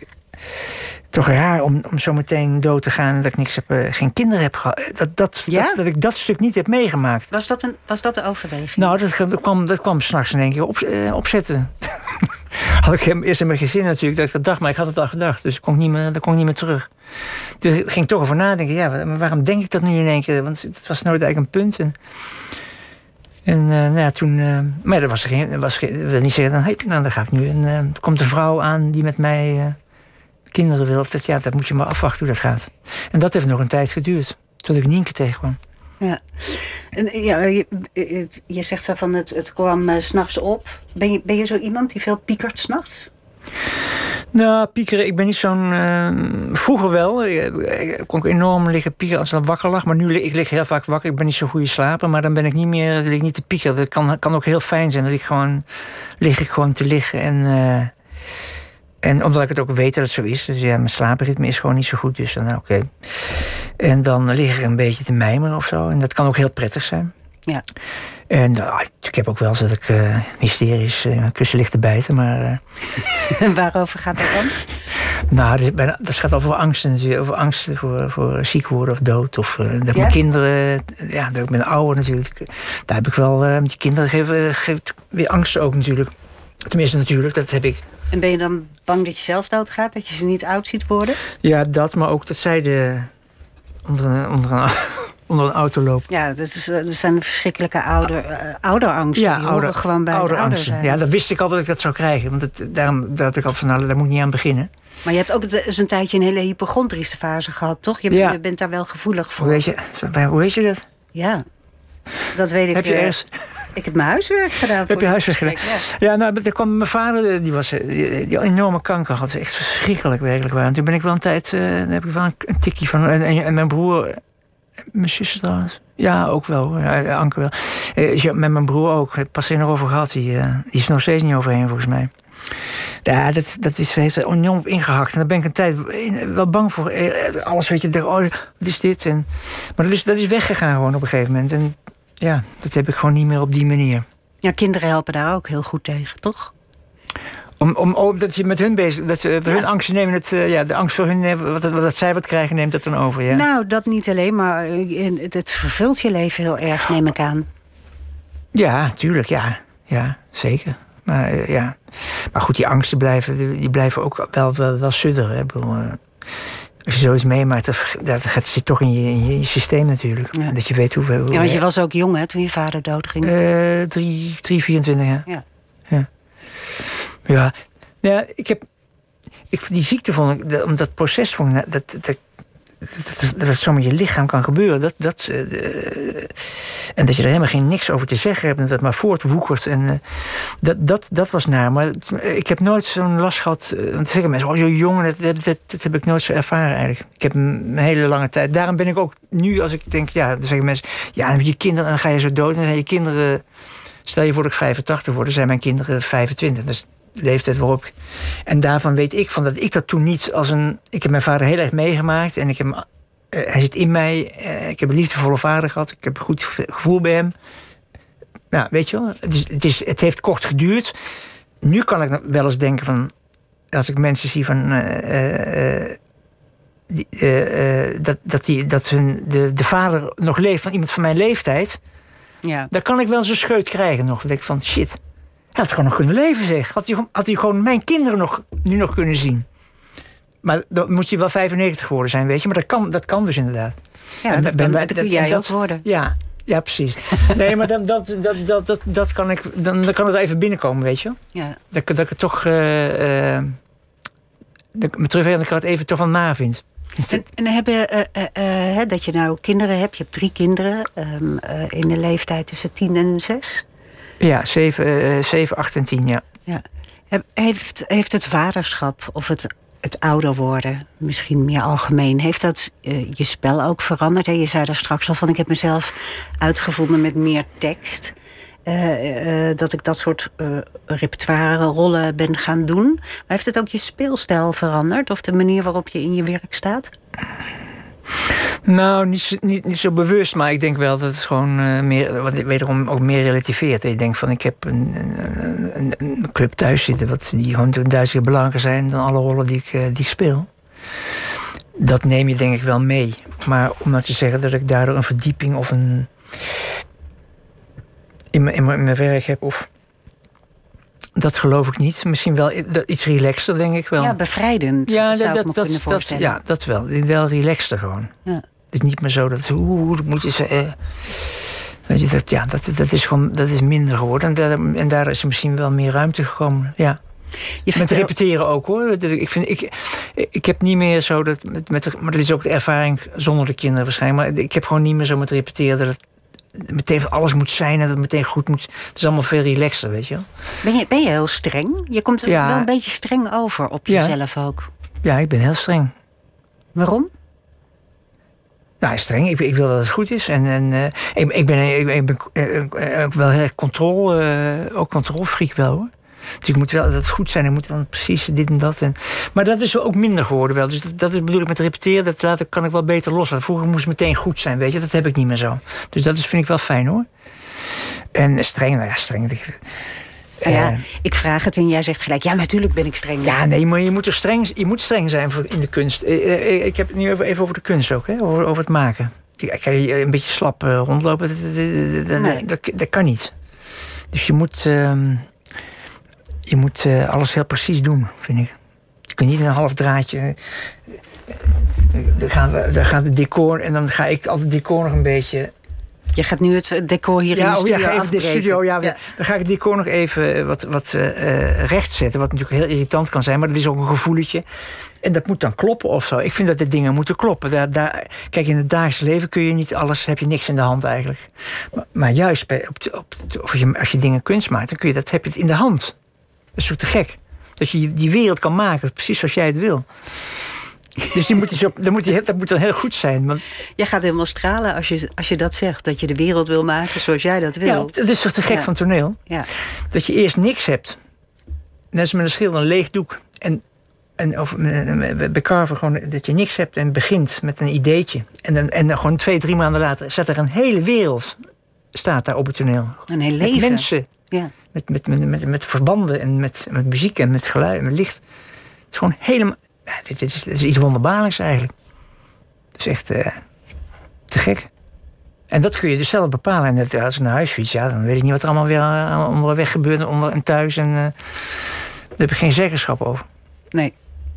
toch raar om, om zo meteen dood te gaan en dat ik niks heb, eh, geen kinderen heb gehad. Dat, dat, Ja? dat, dat ik dat stuk niet heb meegemaakt. Was dat, een, was dat de overweging? Nou, dat, dat kwam, dat kwam s'nachts in één keer op, eh, opzetten. Had ik eerst in mijn gezin natuurlijk, dat ik dat dacht, maar ik had het al gedacht. Dus ik niet meer, dat kon ik niet meer terug. Dus ik ging toch over nadenken, ja, waarom denk ik dat nu in één keer? Want het was nooit eigenlijk een punt. En, en eh, nou ja, toen, eh, maar dat was er geen, was geen, wil niet zeggen, dan, hey, nou, dan ga ik nu. En eh, er komt een vrouw aan die met mij kinderen wil. Of dat, ja, dat moet je maar afwachten hoe dat gaat. En dat heeft nog een tijd geduurd, tot ik Nienke tegenkwam. Ja. En, eh, ja, je, je zegt zo van het, het kwam eh, s s'nachts op. Ben je, ben je zo iemand die veel piekert s'nachts? Nou, piekeren, ik ben niet zo'n... eh, vroeger wel. Ik, ik kon enorm liggen piekeren als ik wakker lag. Maar nu ik lig heel vaak wakker. Ik ben niet zo'n goede slaper. Maar dan ben ik niet meer lig niet te piekeren. Dat kan, kan ook heel fijn zijn. Dat ik gewoon, lig ik gewoon te liggen. En, eh, en omdat ik het ook weet dat het zo is. Dus ja, mijn slaapritme is gewoon niet zo goed. Dus dan, nou, oké. En dan lig ik een beetje te mijmeren of zo. En dat kan ook heel prettig zijn. Ja. En nou, ik heb ook wel eens dat ik eh hysterisch eh, kussen ligt te bijten. Maar... eh, waarover gaat dat dan? nou, dat gaat over angsten natuurlijk. Over angsten voor, voor ziek worden of dood. Of dat Ja? mijn kinderen... Ja, dat ik ben ouder natuurlijk. Daar heb ik wel... met die kinderen geven, geeft weer angsten ook natuurlijk. Tenminste natuurlijk, dat heb ik. En ben je dan bang dat je zelf doodgaat? Dat je ze niet oud ziet worden? Ja, dat, maar ook dat zij de, onder, een, onder, een, onder een auto lopen. Ja, dat, is, eh, dat zijn verschrikkelijke ouder, eh, ouderangsten. die horen gewoon bij ouder ouderangsten. Ja, dat wist ik al dat ik dat zou krijgen. Want het, daarom dat ik al van, nou, daar moet ik niet aan beginnen. Maar je hebt ook eens een tijdje een hele hypochondrische fase gehad, toch? Je, Ja. je bent daar wel gevoelig voor. Hoe weet je, hoe weet je dat? Ja, dat weet ik. Heb je eh, ergens- Ik heb mijn huiswerk gedaan. voor Heb je huiswerk gedaan? Ja. Nou, er kwam mijn vader, eh, die was eh, die, die enorme kanker had. Echt verschrikkelijk werkelijk waar. En toen ben ik wel een tijd, eh daar heb ik wel een, een tikje van. En, en, en mijn broer, mijn zus trouwens. Ja, ook wel. Ja, Anke wel. Met mijn broer ook. Het pas nog over gehad. Die, die is nog steeds niet overheen volgens mij. Ja, dat, dat is, heeft er enorm op ingehakt. En daar ben ik een tijd wel bang voor. Alles weet je, denk, oh, wat is dit? En, maar dat is, dat is weggegaan gewoon op een gegeven moment. En ja, dat heb ik gewoon niet meer op die manier. Ja, kinderen helpen daar ook heel goed tegen, toch? Om, om, omdat je met hun bezig dat ze hun angsten nemen, het, eh, ja, de angst voor hun, nemen, wat, wat, dat zij wat krijgen, neemt dat dan over. Ja. Nou, dat niet alleen, maar eh, het, het vervult je leven heel erg, neem ik aan. Ja, tuurlijk, ja. Ja, zeker. Maar, eh, ja. maar goed, die angsten blijven, die die blijven ook wel, wel, wel sudderen. hè. Als je zoiets meemaakt, dat, dat gaat- zit toch in je, in je, systeem natuurlijk. Ja. Dat je weet hoe... hoe Ja, want je was ook jong, hè, toen je vader doodging. Eh, drie, drie, 24 jaar. Ja. Ja. Ja, ja ik heb... Ik, die ziekte vond ik, dat- dat proces vond ik, dat, dat, dat, dat, zo met je lichaam kan gebeuren. Dat, dat, eh, en dat je er helemaal geen niks over te zeggen hebt en dat het maar voortwoekert. En, eh, dat, dat, dat was naar. Maar ik heb nooit zo'n last gehad. eh, Want zeggen mensen, oh je jongen, dat, heb ik nooit zo ervaren eigenlijk. Ik heb een hele lange tijd. Daarom ben ik ook nu, als ik denk, ja, dan zeggen mensen, ja, dan heb je kinderen en dan ga je zo dood. En dan zijn je kinderen, stel je voor dat ik 85 word, zijn mijn kinderen 25. Dat is de leeftijd waarop. ik- En daarvan weet ik van dat ik dat toen niet als een. Ik heb mijn vader heel erg meegemaakt en ik heb, eh, hij zit in mij. eh, ik heb een liefdevolle vader gehad. Ik heb een goed ge- gevoel bij hem. Nou, weet je wel, het, is, het, is, het heeft kort geduurd. Nu kan ik wel eens denken van. Als ik mensen zie van. eh, die, dat, dat, die, dat hun, de, de vader nog leeft van iemand van mijn leeftijd. Ja. Daar kan ik wel eens een scheut krijgen nog. Denk ik van shit. Hij had gewoon nog kunnen leven, zeg. Had hij, gewoon- had hij gewoon mijn kinderen nog, nu nog kunnen zien. Maar dan moet je wel 95 geworden zijn, weet je. Maar dat kan, dat kan dus inderdaad. Ja, En dat, ben- dat kun dat- jij dat- worden. Ja, ja precies. Nee, maar dan, dat, dat, dat, dat, dat kan ik, dan, dan kan het even binnenkomen, weet je. Ja. Dat, ik- dat ik het toch... eh eh dat ik me terugwerkende kracht even toch wel na vind. En, en hebben, eh, dat je nou kinderen hebt, je hebt drie kinderen ehm, eh, in de leeftijd tussen 10 en 6. Ja, 7, eh 7 8 en 10, ja. Ja. Heeft, heeft het vaderschap of het, het ouder worden, misschien meer algemeen, heeft dat eh, je spel ook veranderd? Hè? Je zei daar straks al van, ik heb mezelf uitgevonden met meer tekst. Eh, eh, dat ik dat soort repertoire rollen ben gaan doen. Maar heeft het ook je speelstijl veranderd? Of de manier waarop je in je werk staat? Nou, niet, niet, niet zo bewust, maar ik denk wel dat het gewoon eh, meer, wat wederom ook meer relativeert. Je denkt van, ik heb een, een, een, club thuis zitten... Wat, die gewoon duizend keer belangrijker zijn dan alle rollen die ik, eh, die ik speel. Dat neem je denk ik wel mee. Maar om nou te zeggen dat ik daardoor een verdieping of een... in mijn werk heb of... Dat geloof ik niet. Misschien wel iets relaxter, denk ik wel. Ja, bevrijdend Ja, zou dat, ik me dat, dat, ja, dat wel. Wel relaxter gewoon. Ja. Het is niet meer zo dat... Oeh, dat moet je zeggen. weet je, dat, ja, dat, dat is gewoon dat is minder geworden. En daar, en daar is er misschien wel meer ruimte gekomen. Ja. Je Met repeteren ook hoor. Ik, vind, ik, ik heb niet meer zo dat. Met, met, maar dat is ook de ervaring zonder de kinderen waarschijnlijk. Maar ik heb gewoon niet meer zo met repeteren dat het meteen van alles moet zijn en dat het meteen goed moet. Het is allemaal veel relaxter, weet je wel. ben, je, ben je heel streng? Je komt er Ja. wel een beetje streng over op Ja. jezelf ook. Ja, ik ben heel streng. Waarom? Nou, streng. Ik, ik wil dat het goed is. En, en eh, ik, ik ben, ik, ik ben ook wel heel erg controle, eh, ook controlfreak wel hoor. Dus ik moet wel dat goed zijn. Ik moet dan precies dit en dat. En, maar dat is ook minder geworden wel. Dus dat, dat is, bedoel ik met repeteren. Dat laat, kan ik wel beter loslaten. Vroeger moest het meteen goed zijn, weet je. Dat heb ik niet meer zo. Dus dat is, vind ik wel fijn hoor. En streng, nou ja, streng. Ik, ja, eh, ik vraag het en jij zegt gelijk, ja, natuurlijk ben ik streng. ja, nee, maar je moet, er streng, je moet streng zijn voor, in de kunst. Eh, eh, Ik heb het nu even, over de kunst ook, hè? Over, over het maken. Kijk, kan je een beetje slap rondlopen, dat, dat, dat, Nee. dat, dat kan niet. Dus je moet, ehm, je moet eh, alles heel precies doen, vind ik. Je kunt niet in een half draadje. eh, Dan, gaan we, dan gaat het decor en dan ga ik altijd decor nog een beetje Je gaat nu het decor hier in de oh studio even de studio, ja, Dan ga ik het decor nog even eh, wat, wat eh, eh, recht zetten. Wat natuurlijk heel irritant kan zijn, maar dat is ook een gevoeletje. En dat moet dan kloppen of zo. Ik vind dat de dingen moeten kloppen. Daar, daar, kijk, in het dagelijks leven kun je niet alles, heb je niks in de hand eigenlijk. Maar, maar juist bij, op, op, of als, je, als je dingen kunst maakt, dan kun je dat, heb je het in de hand. Dat is ook te gek. Dat je die wereld kan maken, precies zoals jij het wil. Dus die moet, dus dat, moet, die- dat moet dan heel goed zijn. Want Jij gaat helemaal stralen als je, als je dat zegt. Dat je de wereld wil maken zoals jij dat wil. ja, dat is toch te gek Ja. van toneel? Ja. dat je eerst niks hebt. Net als met een schilder, een leeg doek. En, en of, eh, bij Carver gewoon dat je niks hebt en begint met een ideetje. En dan, en dan gewoon twee, drie maanden later staat er een hele wereld staat daar op het toneel. Een heel Met leven. mensen, Ja. Met, met, met, met, met verbanden en met, met muziek en met geluid en met licht. Het is gewoon helemaal... Ja, dit, dit is, dit is iets wonderbaarlijks eigenlijk. Het is echt eh, te gek. En dat kun je dus zelf bepalen. En dat, als ik naar huis fiets, ja, dan weet ik niet wat er allemaal weer eh, onderweg gebeurt onder, en thuis. En, eh, daar heb ik geen zeggenschap over. Nee.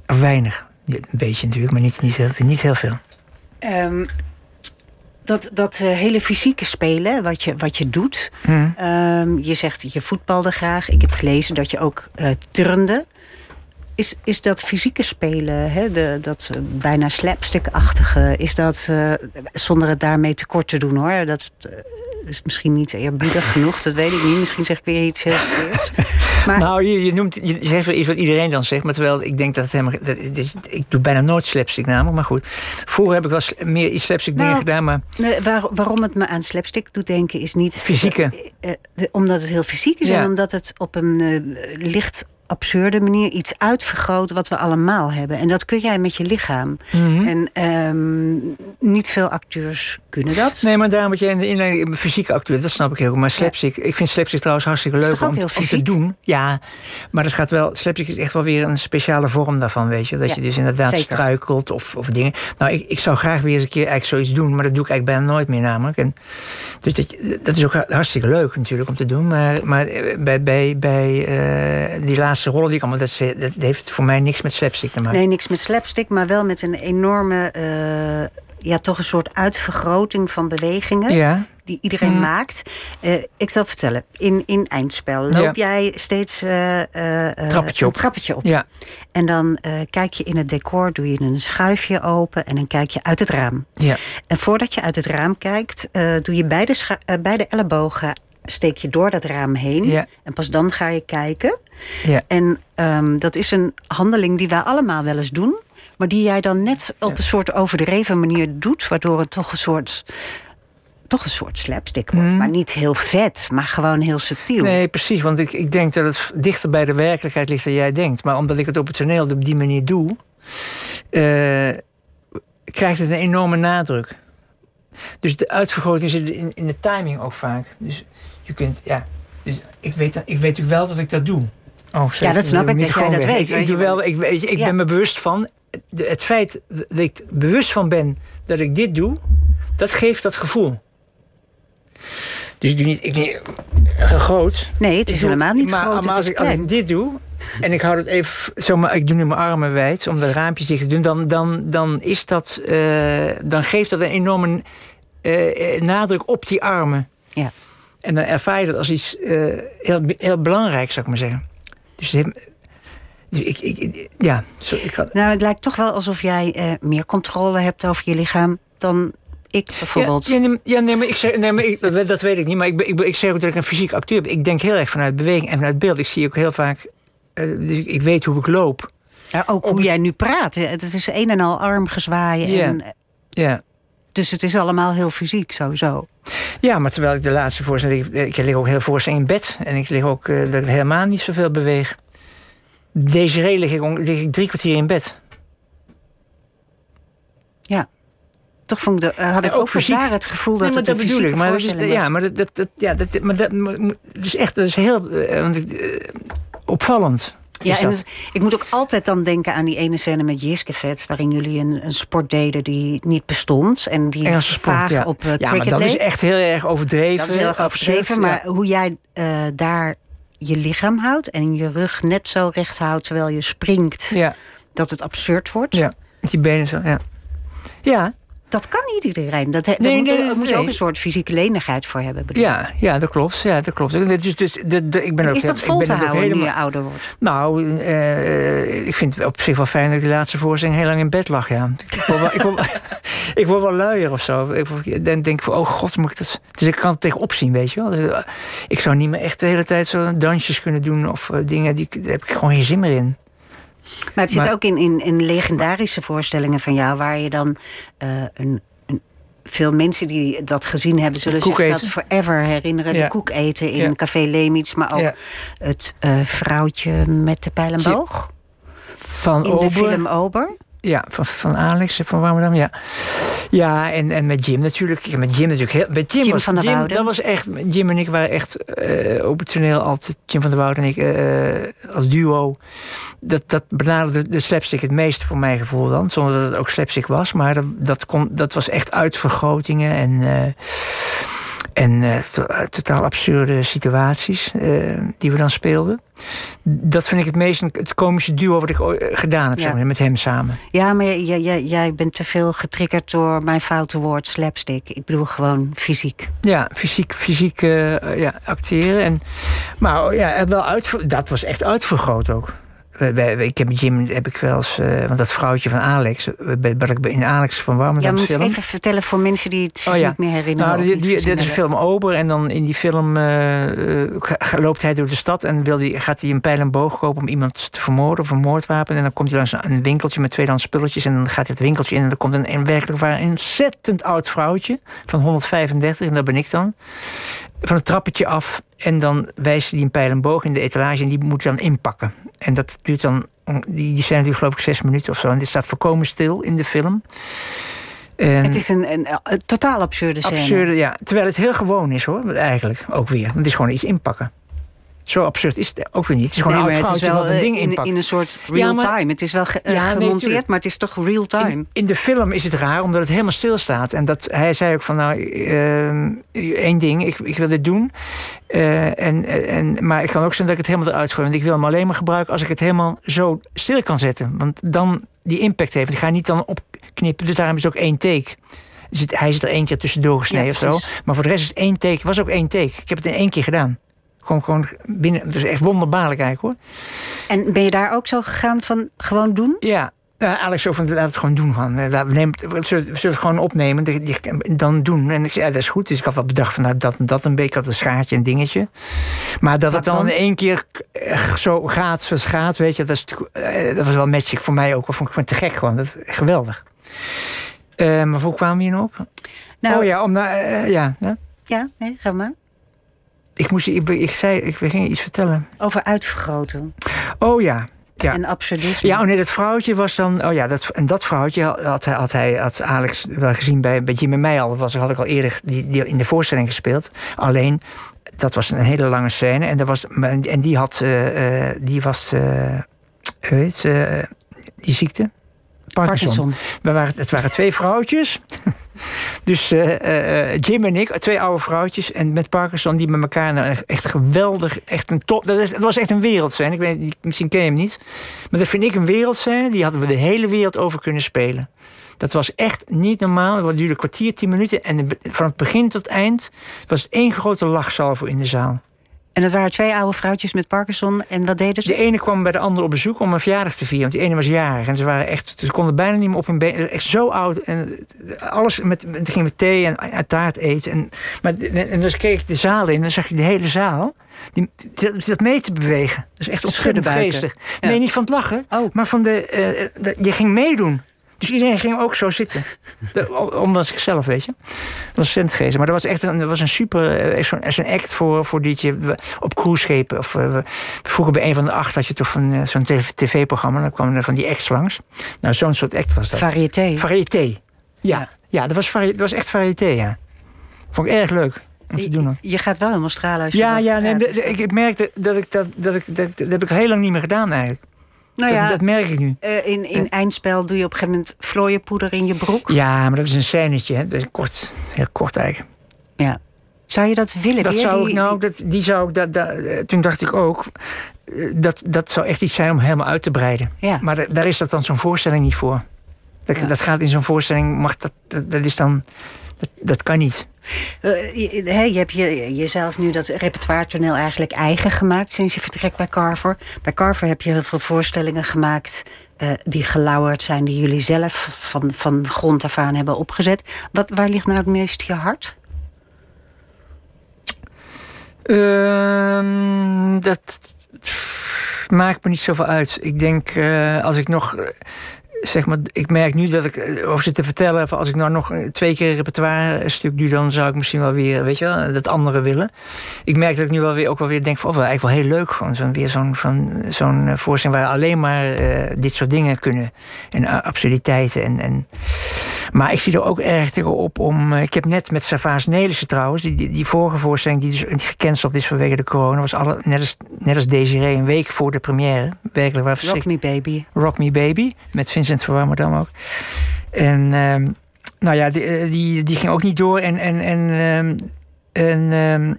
Of weinig. Een beetje natuurlijk, maar niet, niet, heel, niet heel veel. Ehm, dat dat eh, hele fysieke spelen, wat je, wat je doet. Hm. Ehm, je zegt je voetbalde graag. Ik heb gelezen dat je ook eh turnde. Is, is dat fysieke spelen, hè, de, dat eh, bijna slapstick-achtige... is dat, eh, zonder het daarmee tekort te doen hoor... dat eh, is misschien niet eerbiedig genoeg, dat weet ik niet. Misschien zeg ik weer iets heel verkeerds. Maar Nou, je, je, noemt, je zegt wel iets wat iedereen dan zegt. Maar terwijl ik denk dat het helemaal... Dat, is- ik doe bijna nooit slapstick namelijk, maar goed. Vroeger heb ik wel meer iets slapstick dingen Nou, gedaan, maar... Waar- waarom het me aan slapstick doet denken is niet... Fysieke. de- omdat het heel fysiek is Ja. en omdat het op een licht absurde manier iets uitvergroot wat we allemaal hebben. En dat kun jij met je lichaam. Mhm. En ehm, niet veel acteurs kunnen dat. Nee, maar daarom wat jij in de inleiding fysieke acteur, dat snap ik heel goed. Maar slapstick, ik vind slapstick trouwens hartstikke leuk om, te doen. Ja, maar het gaat wel. Slapstick is echt wel weer een speciale vorm daarvan, weet je. Dat Ja, je dus inderdaad zeker. struikelt of, of dingen. Nou, ik, ik zou graag weer eens een keer eigenlijk zoiets doen, maar dat doe ik eigenlijk bijna nooit meer namelijk. En, dus dat, dat is ook hartstikke leuk natuurlijk om te doen. Maar, maar eh, bij, bij, bij eh, die laatste rollen die ik allemaal, dat, ze- dat heeft voor mij niks met slapstick te maken. Nee, niks met slapstick, maar wel met een enorme... eh, ja, toch een soort uitvergroting van bewegingen. Ja, die iedereen Mm. maakt. Eh, ik zal vertellen, in, in eindspel loop jij steeds eh, eh, eh, Trappetje een op. trappetje op. ja, En dan eh, kijk je in het decor, doe je een schuifje open en dan kijk je uit het raam. ja. En voordat je uit het raam kijkt, eh, doe je beide, eh, beide ellebogen steek je door dat raam heen. Ja. En pas dan ga je kijken. ja. En ehm, dat is een handeling die wij allemaal wel eens doen. Maar die jij dan net op een soort overdreven manier doet. Waardoor het toch een soort, toch een soort slapstick wordt. Mm. Maar niet heel vet, maar gewoon heel subtiel. Nee, precies. Want ik, ik denk dat het dichter bij de werkelijkheid ligt dan jij denkt. Maar omdat ik het op het toneel op die manier doe. eh, krijgt het een enorme nadruk. Dus de uitvergroting zit in, in de timing ook vaak. Dus je kunt, ja. Dus ik weet, ik weet natuurlijk wel dat ik dat doe. Oh, sorry, Ja, dat snap ik, dat jij dat weet, Ik, weet ik, doe wel. ik, Ja. ben me bewust van. de- het feit dat ik bewust van ben dat ik dit doe, dat geeft dat gevoel. Dus ik doe niet, ik niet groot. Nee, het is Ik doe- helemaal niet maar, groot, Maar het als is ik, als ik dit doe en ik hou het even zomaar, ik doe nu mijn armen wijd om de raampjes dicht te doen, dan, dan, dan is dat, eh, dan geeft dat een enorme eh, eh, nadruk op die armen. Ja. En dan ervaar je dat als iets eh, heel, heel belangrijks, zou ik maar zeggen. Dus, het- dus ik, ik, ja, zo, ik Nou, het lijkt toch wel alsof jij eh, meer controle hebt over je lichaam dan ik bijvoorbeeld. Ja, ja, nee, ja, nee, maar ik zeg, nee, maar ik, dat, weet ik niet. Maar ik, ik, ik zeg ook dat ik een fysiek acteur ben. Ik denk heel erg vanuit beweging en vanuit beeld. Ik zie ook heel vaak. eh, dus ik, weet hoe ik loop. Ja, ook hoe jij nu praat. Het is een en al armgezwaaien. Ja. En, Ja. Dus het is allemaal heel fysiek sowieso. ja, maar terwijl ik de laatste voorstelling. Ik, ik lig ook heel voorstelling in bed. En ik lig ook eh, dat ik helemaal niet zoveel beweeg. Deze reden lig ik, lig ik drie kwartier in bed. Ja. Toch vond ik de, eh, had ik Ja, ook ook fysiek. daar het gevoel dat Nee, het dat bedoel ik. Maar dat is, ja, maar dat, dat, ja, dat, maar dat, maar- maar- dat is echt dat is heel eh, opvallend. Ja, en dus, ik moet ook altijd dan denken aan die ene scène met Jiske waarin jullie een, een sport deden die niet bestond. En die Engelse vaag ja. op uh, ja, cricket maar dat is echt heel erg overdreven. Dat is heel erg overdreven. Maar ja. hoe jij eh, daar je lichaam houdt en je rug net zo recht houdt terwijl je springt, Ja, dat het absurd wordt. ja, met die benen zo, ja. Ja, Dat kan niet iedereen. Dat, he- daar Nee, moet, nee, je ook een soort fysieke lenigheid voor hebben. bedoel ik. ja, ja, dat klopt. Ja, dat klopt. Dus, dus, de, de, ik ben ook, Is dat ik vol ben te houden nu helemaal- je ouder wordt? Nou, eh, ik vind het op zich wel fijn dat ik de laatste voorstelling heel lang in bed lag. Ja. Ik, word wel, ik, word, ik word wel luier of zo. Ik word- dan denk ik van, oh god, moet ik dat... Dus ik kan het tegenop zien, weet je wel. Dus, eh, Ik zou niet meer echt de hele tijd zo dansjes kunnen doen... of eh, dingen, die, daar heb ik gewoon geen zin meer in. Maar het zit ook in, in, in legendarische voorstellingen van jou, waar je dan eh, een, een. Veel mensen die dat gezien hebben, zullen zich dat forever herinneren. Ja. De koek eten in Ja. Café Leemits, maar ook Ja. het eh, vrouwtje met de pijl en boog. Van In Ober. de film Ober. Ja, van, van Alex van Warmerdam, ja. Ja, en, en met Jim natuurlijk. Met Jim natuurlijk heel... Met Jim, Jim was, van der Wouden. Dat was echt... Jim en ik waren echt eh op het toneel altijd... Jim van der Wouden en ik eh, als duo. Dat, dat benaderde de slapstick het meest voor mijn gevoel dan. Zonder dat het ook slapstick was. Maar dat, dat, kon, dat was echt uitvergrotingen en... eh, en eh, to- eh, totaal absurde situaties eh, die we dan speelden. Dat vind ik het meest het komische duo wat ik gedaan heb, Ja. met hem samen. Ja, maar jij, jij, jij bent te veel getriggerd door mijn foute woord slapstick. Ik bedoel gewoon fysiek. Ja, fysiek, fysiek ja, acteren. En, maar oh, ja, wel uitver, dat was echt uitvergroot ook. Ik heb Jim heb ik wel eens, eh, want dat vrouwtje van Alex, eh, wat ik in Alex van Ja, Warmerdam moet je film. even vertellen voor mensen die het zich Oh ja. niet meer herinneren. Nou, die, dit is een film Ober. En dan in die film eh, eh, ga- loopt hij door de stad en wil die, gaat hij een pijl en boog kopen om iemand te vermoorden of een moordwapen. En dan komt hij langs een winkeltje met tweedehands spulletjes. En dan gaat hij het winkeltje in en dan komt een, een werkelijk waar een ontzettend oud vrouwtje van 135, en dat ben ik dan. Van het trappetje af. En dan wijst hij een pijl en boog in de etalage en die moet dan inpakken. En dat duurt dan, die, die zijn nu geloof ik zes minuten of zo. En dit staat voorkomen stil in de film. En- Het is een, een, een totaal absurde scène. Absurde, ja. Terwijl het heel gewoon is hoor, eigenlijk ook weer. Het is gewoon iets inpakken. Zo absurd is het ook weer niet. Het is gewoon Nee, een oud wel een eh, ding in, inpakt. in een soort Ja, real maar- time. Het is wel ge- eh, Ja, nee, gemonteerd, maar het is toch real time. in, in de film is het raar, omdat het helemaal stilstaat. En dat, hij zei ook van, nou, ehm, één ding, ik, ik wil dit doen. Eh, en, en, maar het kan ook zijn dat ik het helemaal eruit gooi. Want ik wil hem alleen maar gebruiken als ik het helemaal zo stil kan zetten. Want dan die impact heeft. Ik ga niet dan opknippen, dus daarom is het ook één take. Hij zit er één keer tussendoor gesneden Ja, of zo. Maar voor de rest is het één take. Het was ook één take. Ik heb het in één keer gedaan. Gewoon, gewoon binnen. Het is echt wonderbaarlijk eigenlijk hoor. En ben je daar ook zo gegaan van gewoon doen? Ja. Alex zo van, laat het gewoon doen. Het, we zullen, we zullen het gewoon opnemen, dan doen. En ik zei, ja, dat is goed. Dus ik had wel bedacht van, nou, dat en dat een beetje. Ik had een schaartje en dingetje. Maar dat het Wat dan dan? in één keer eh, zo gaat zoals het gaat, weet je. Dat, is, eh, dat was wel magic voor mij ook. Dat vond ik gewoon te gek gewoon. Dat is geweldig. Eh, maar hoe kwamen we hier nou op? Nou, oh ja, om, ja, ja. ja, nee, ga maar. Ik, moest, ik, ik, zei, ik ging iets vertellen. Over uitvergroten. Oh ja. Ja. en absurdisme. Ja, oh nee, dat vrouwtje was dan. Oh ja, dat, en dat vrouwtje had, hij- had, hij, had Alex wel gezien bij, bij Jim en mij al. Dat was, had ik al eerder die, die in de voorstelling gespeeld. Alleen, dat was een hele lange scène. En, dat was, en die had. eh, eh, die was. heet ze, eh, die ziekte? Parkinson. Parkinson. We waren, het waren twee vrouwtjes. Dus eh, eh, Jim en ik, twee oude vrouwtjes. En met Parkinson, die met elkaar nou echt, geweldig. Echt een top. Dat, was echt een wereldscène. Ik weet, misschien ken je hem niet. Maar dat vind ik een wereldscène. Die hadden we de hele wereld over kunnen spelen. Dat was echt niet normaal. Het duurde een kwartier, tien minuten. En van het begin tot eind was het één grote lachsalvo in de zaal. En dat waren twee oude vrouwtjes met Parkinson. En wat deden ze? De ene kwam bij de andere op bezoek om een verjaardag te vieren. Want die ene was jarig. En ze waren echt. Ze konden bijna niet meer op hun been. Echt zo oud. En alles met. met ging met thee en, en taart eten. En, maar, en dan keek ik de zaal in. En dan zag je de hele zaal. Die zat mee te bewegen. Dat is echt ontzettend geestig. Ja. Nee, niet van het lachen. Oh. Maar van de, eh, de- Je ging meedoen. Dus iedereen ging ook zo zitten. Ondanks zichzelf, weet je. Dat was geestig. Maar dat was echt een, dat was een super. eh, Zo'n act voor, voor die je op cruiseschepen. Of eh, we- vroeger bij een van de acht had je toch van, eh, zo'n tv- tv-programma. Dan kwamen er van die acts langs. Nou, zo'n soort act was dat. Variété. Variété. Ja, Ja. dat, was dat was echt variété, ja. Vond ik erg leuk om te doen. Je gaat wel helemaal stralen als je Ja, ja nee, de- ik, ik merkte dat ik dat, dat, ik, dat, dat heb ik heel lang niet meer gedaan eigenlijk. Nou ja, dat, dat merk ik nu. eh, in, in eindspel doe je op een gegeven moment vlooienpoeder in je broek. Ja, maar dat is een scènetje, hè. Dat is kort, heel kort eigenlijk. Ja. Zou je dat willen? Dat weer, zou die- ik, nou, dat, die zou ik, dat, dat, toen dacht ik ook, eh, dat, dat zou echt iets zijn om helemaal uit te breiden. Ja. Maar da- daar is dat dan zo'n voorstelling niet voor. Dat, Ja. dat gaat in zo'n voorstelling, mag dat, dat, dat is dan, dat, dat kan niet. Eh, je, hey, je hebt je, jezelf nu dat repertoire toneel eigenlijk eigen gemaakt sinds je vertrek bij Carver. Bij Carver heb je heel veel voorstellingen gemaakt eh, die gelauwerd zijn, die jullie zelf van, van grond af aan hebben opgezet. Wat, waar ligt nou het meest je hart? Ehm, dat maakt me niet zoveel uit. Ik denk, eh, als ik nog. Zeg maar, ik merk nu dat ik eh, over zit te vertellen. Als ik nou nog twee keer een repertoire stuk doe, dan zou ik misschien wel weer, weet je wel, dat andere willen. Ik merk dat ik nu wel weer ook wel weer denk van, oh, wel eigenlijk wel heel leuk. Gewoon zo'n weer zo'n van zo'n eh, voorstelling waar alleen maar eh, dit soort dingen kunnen. En absurditeiten. En, en, maar ik zie er ook erg tegenop om. eh, Ik heb net met Savaas Nelissen trouwens, die, die, die vorige voorstelling die dus gecanceld is vanwege de corona, was alle, net, als, net als Desiree een week voor de première. Werkelijk waar Rock. Me Baby. Rock Me Baby, met Vincent van Warmerdam ook. En ehm, nou ja, die, eh, die, die ging ook niet door. En, en, en, ehm, en, ehm,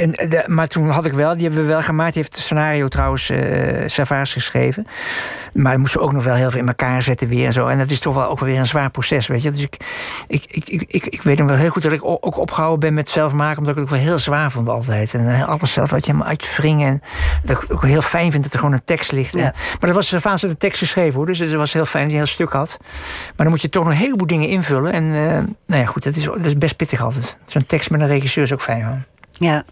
en eh, de- maar toen had ik wel, die hebben we wel gemaakt. Die heeft het scenario trouwens eh Savaas geschreven. Maar moesten ook nog wel heel veel in elkaar zetten weer en zo. En dat is toch wel ook weer een zwaar proces, weet je. Dus ik, ik, ik, ik, ik, weet hem wel heel goed dat ik ook opgehouden ben met zelf maken. Omdat ik het ook wel heel zwaar vond altijd. En eh, alles zelf uit je helemaal uitwringen. En dat ik ook heel fijn vind dat er gewoon een tekst ligt. En- Ja. maar dat was Savaas had de tekst geschreven hoor. Dus het was heel fijn dat hij een heel stuk had. Maar dan moet je toch nog een heleboel dingen invullen. En nou ja, goed, dat is, dat is best pittig altijd. Zo'n tekst met een regisseur is ook fijn hoor. Ja.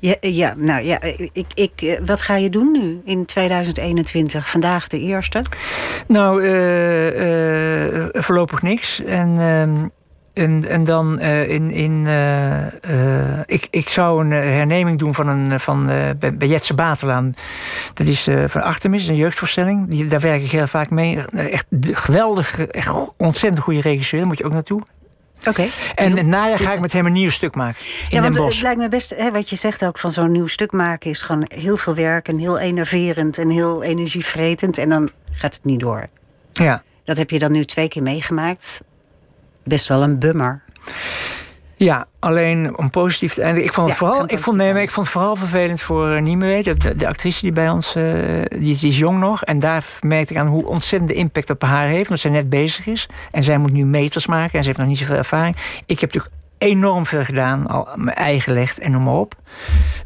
Ja, ja, nou ja, ik, ik, eh, wat ga je doen nu in 2021? Vandaag de eerste. Nou, eh, eh, voorlopig niks. En, ehm, en, en dan eh, in. in eh, eh, ik, ik zou een eh, herneming doen van een. eh, Van, eh, bij, bij Jetse Batelaan. Dat is eh, van Artemis, een jeugdvoorstelling. Die, daar werk ik heel vaak mee. Eh, Echt geweldig, echt ontzettend goede regisseur. Daar moet je ook naartoe. Oké. En het najaar ga ik met hem een nieuw stuk maken. In Ja, want Den het Bosch. lijkt me best, hè, wat je zegt ook van zo'n nieuw stuk maken is gewoon heel veel werk en heel enerverend en heel energievretend. En dan gaat het niet door. Ja. Dat heb je dan nu twee keer meegemaakt. Best wel een bummer. Ja, alleen om positief te eindigen. Ik vond het Ja, vooral, ik vond, nee, maar ik vond het vooral vervelend voor uh, Nimue, de, actrice die bij ons, uh, die, die is jong nog. En daar merkte ik aan hoe ontzettend de impact op haar heeft, omdat zij net bezig is. En zij moet nu meters maken en ze heeft nog niet zoveel ervaring. Ik heb natuurlijk enorm veel gedaan, al mijn eigen gelegd en noem maar op.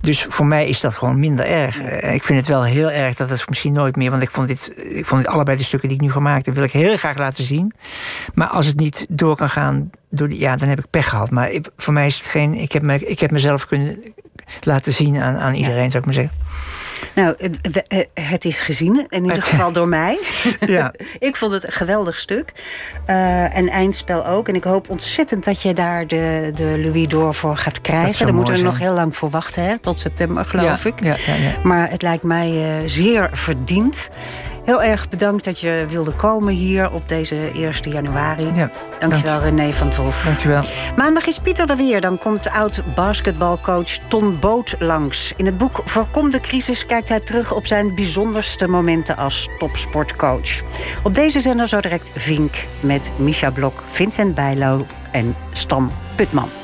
Dus voor mij is dat gewoon minder erg. Ja. Ik vind het wel heel erg dat het misschien nooit meer, want ik vond dit, ik vond dit allebei de stukken die ik nu gemaakt heb, wil ik heel graag laten zien. Maar als het niet door kan gaan, door die, ja, dan heb ik pech gehad. Maar ik, voor mij is het geen, ik heb, me, ik heb mezelf kunnen laten zien aan, aan iedereen, ja. zou ik maar zeggen. Nou, het, het is gezien, in ieder geval door mij. Ja. ik vond het een geweldig stuk. Uh, en eindspel ook. En ik hoop ontzettend dat je daar de, de Louis d'Or voor gaat krijgen. Daar moeten we nog heel lang voor wachten, hè? tot september geloof ik. Ja, ja, ja. Maar het lijkt mij uh, zeer verdiend. Heel erg bedankt dat je wilde komen hier op deze 1 januari. Ja, Dankjewel dank. René van Tof. Dankjewel. Maandag is Pieter er weer. Dan komt oud-basketbalcoach Ton Boot langs. In het boek Voorkom de crisis kijkt hij terug op zijn bijzonderste momenten als topsportcoach. Op deze zender zo direct Vink met Misha Blok, Vincent Bijlo en Stan Putman.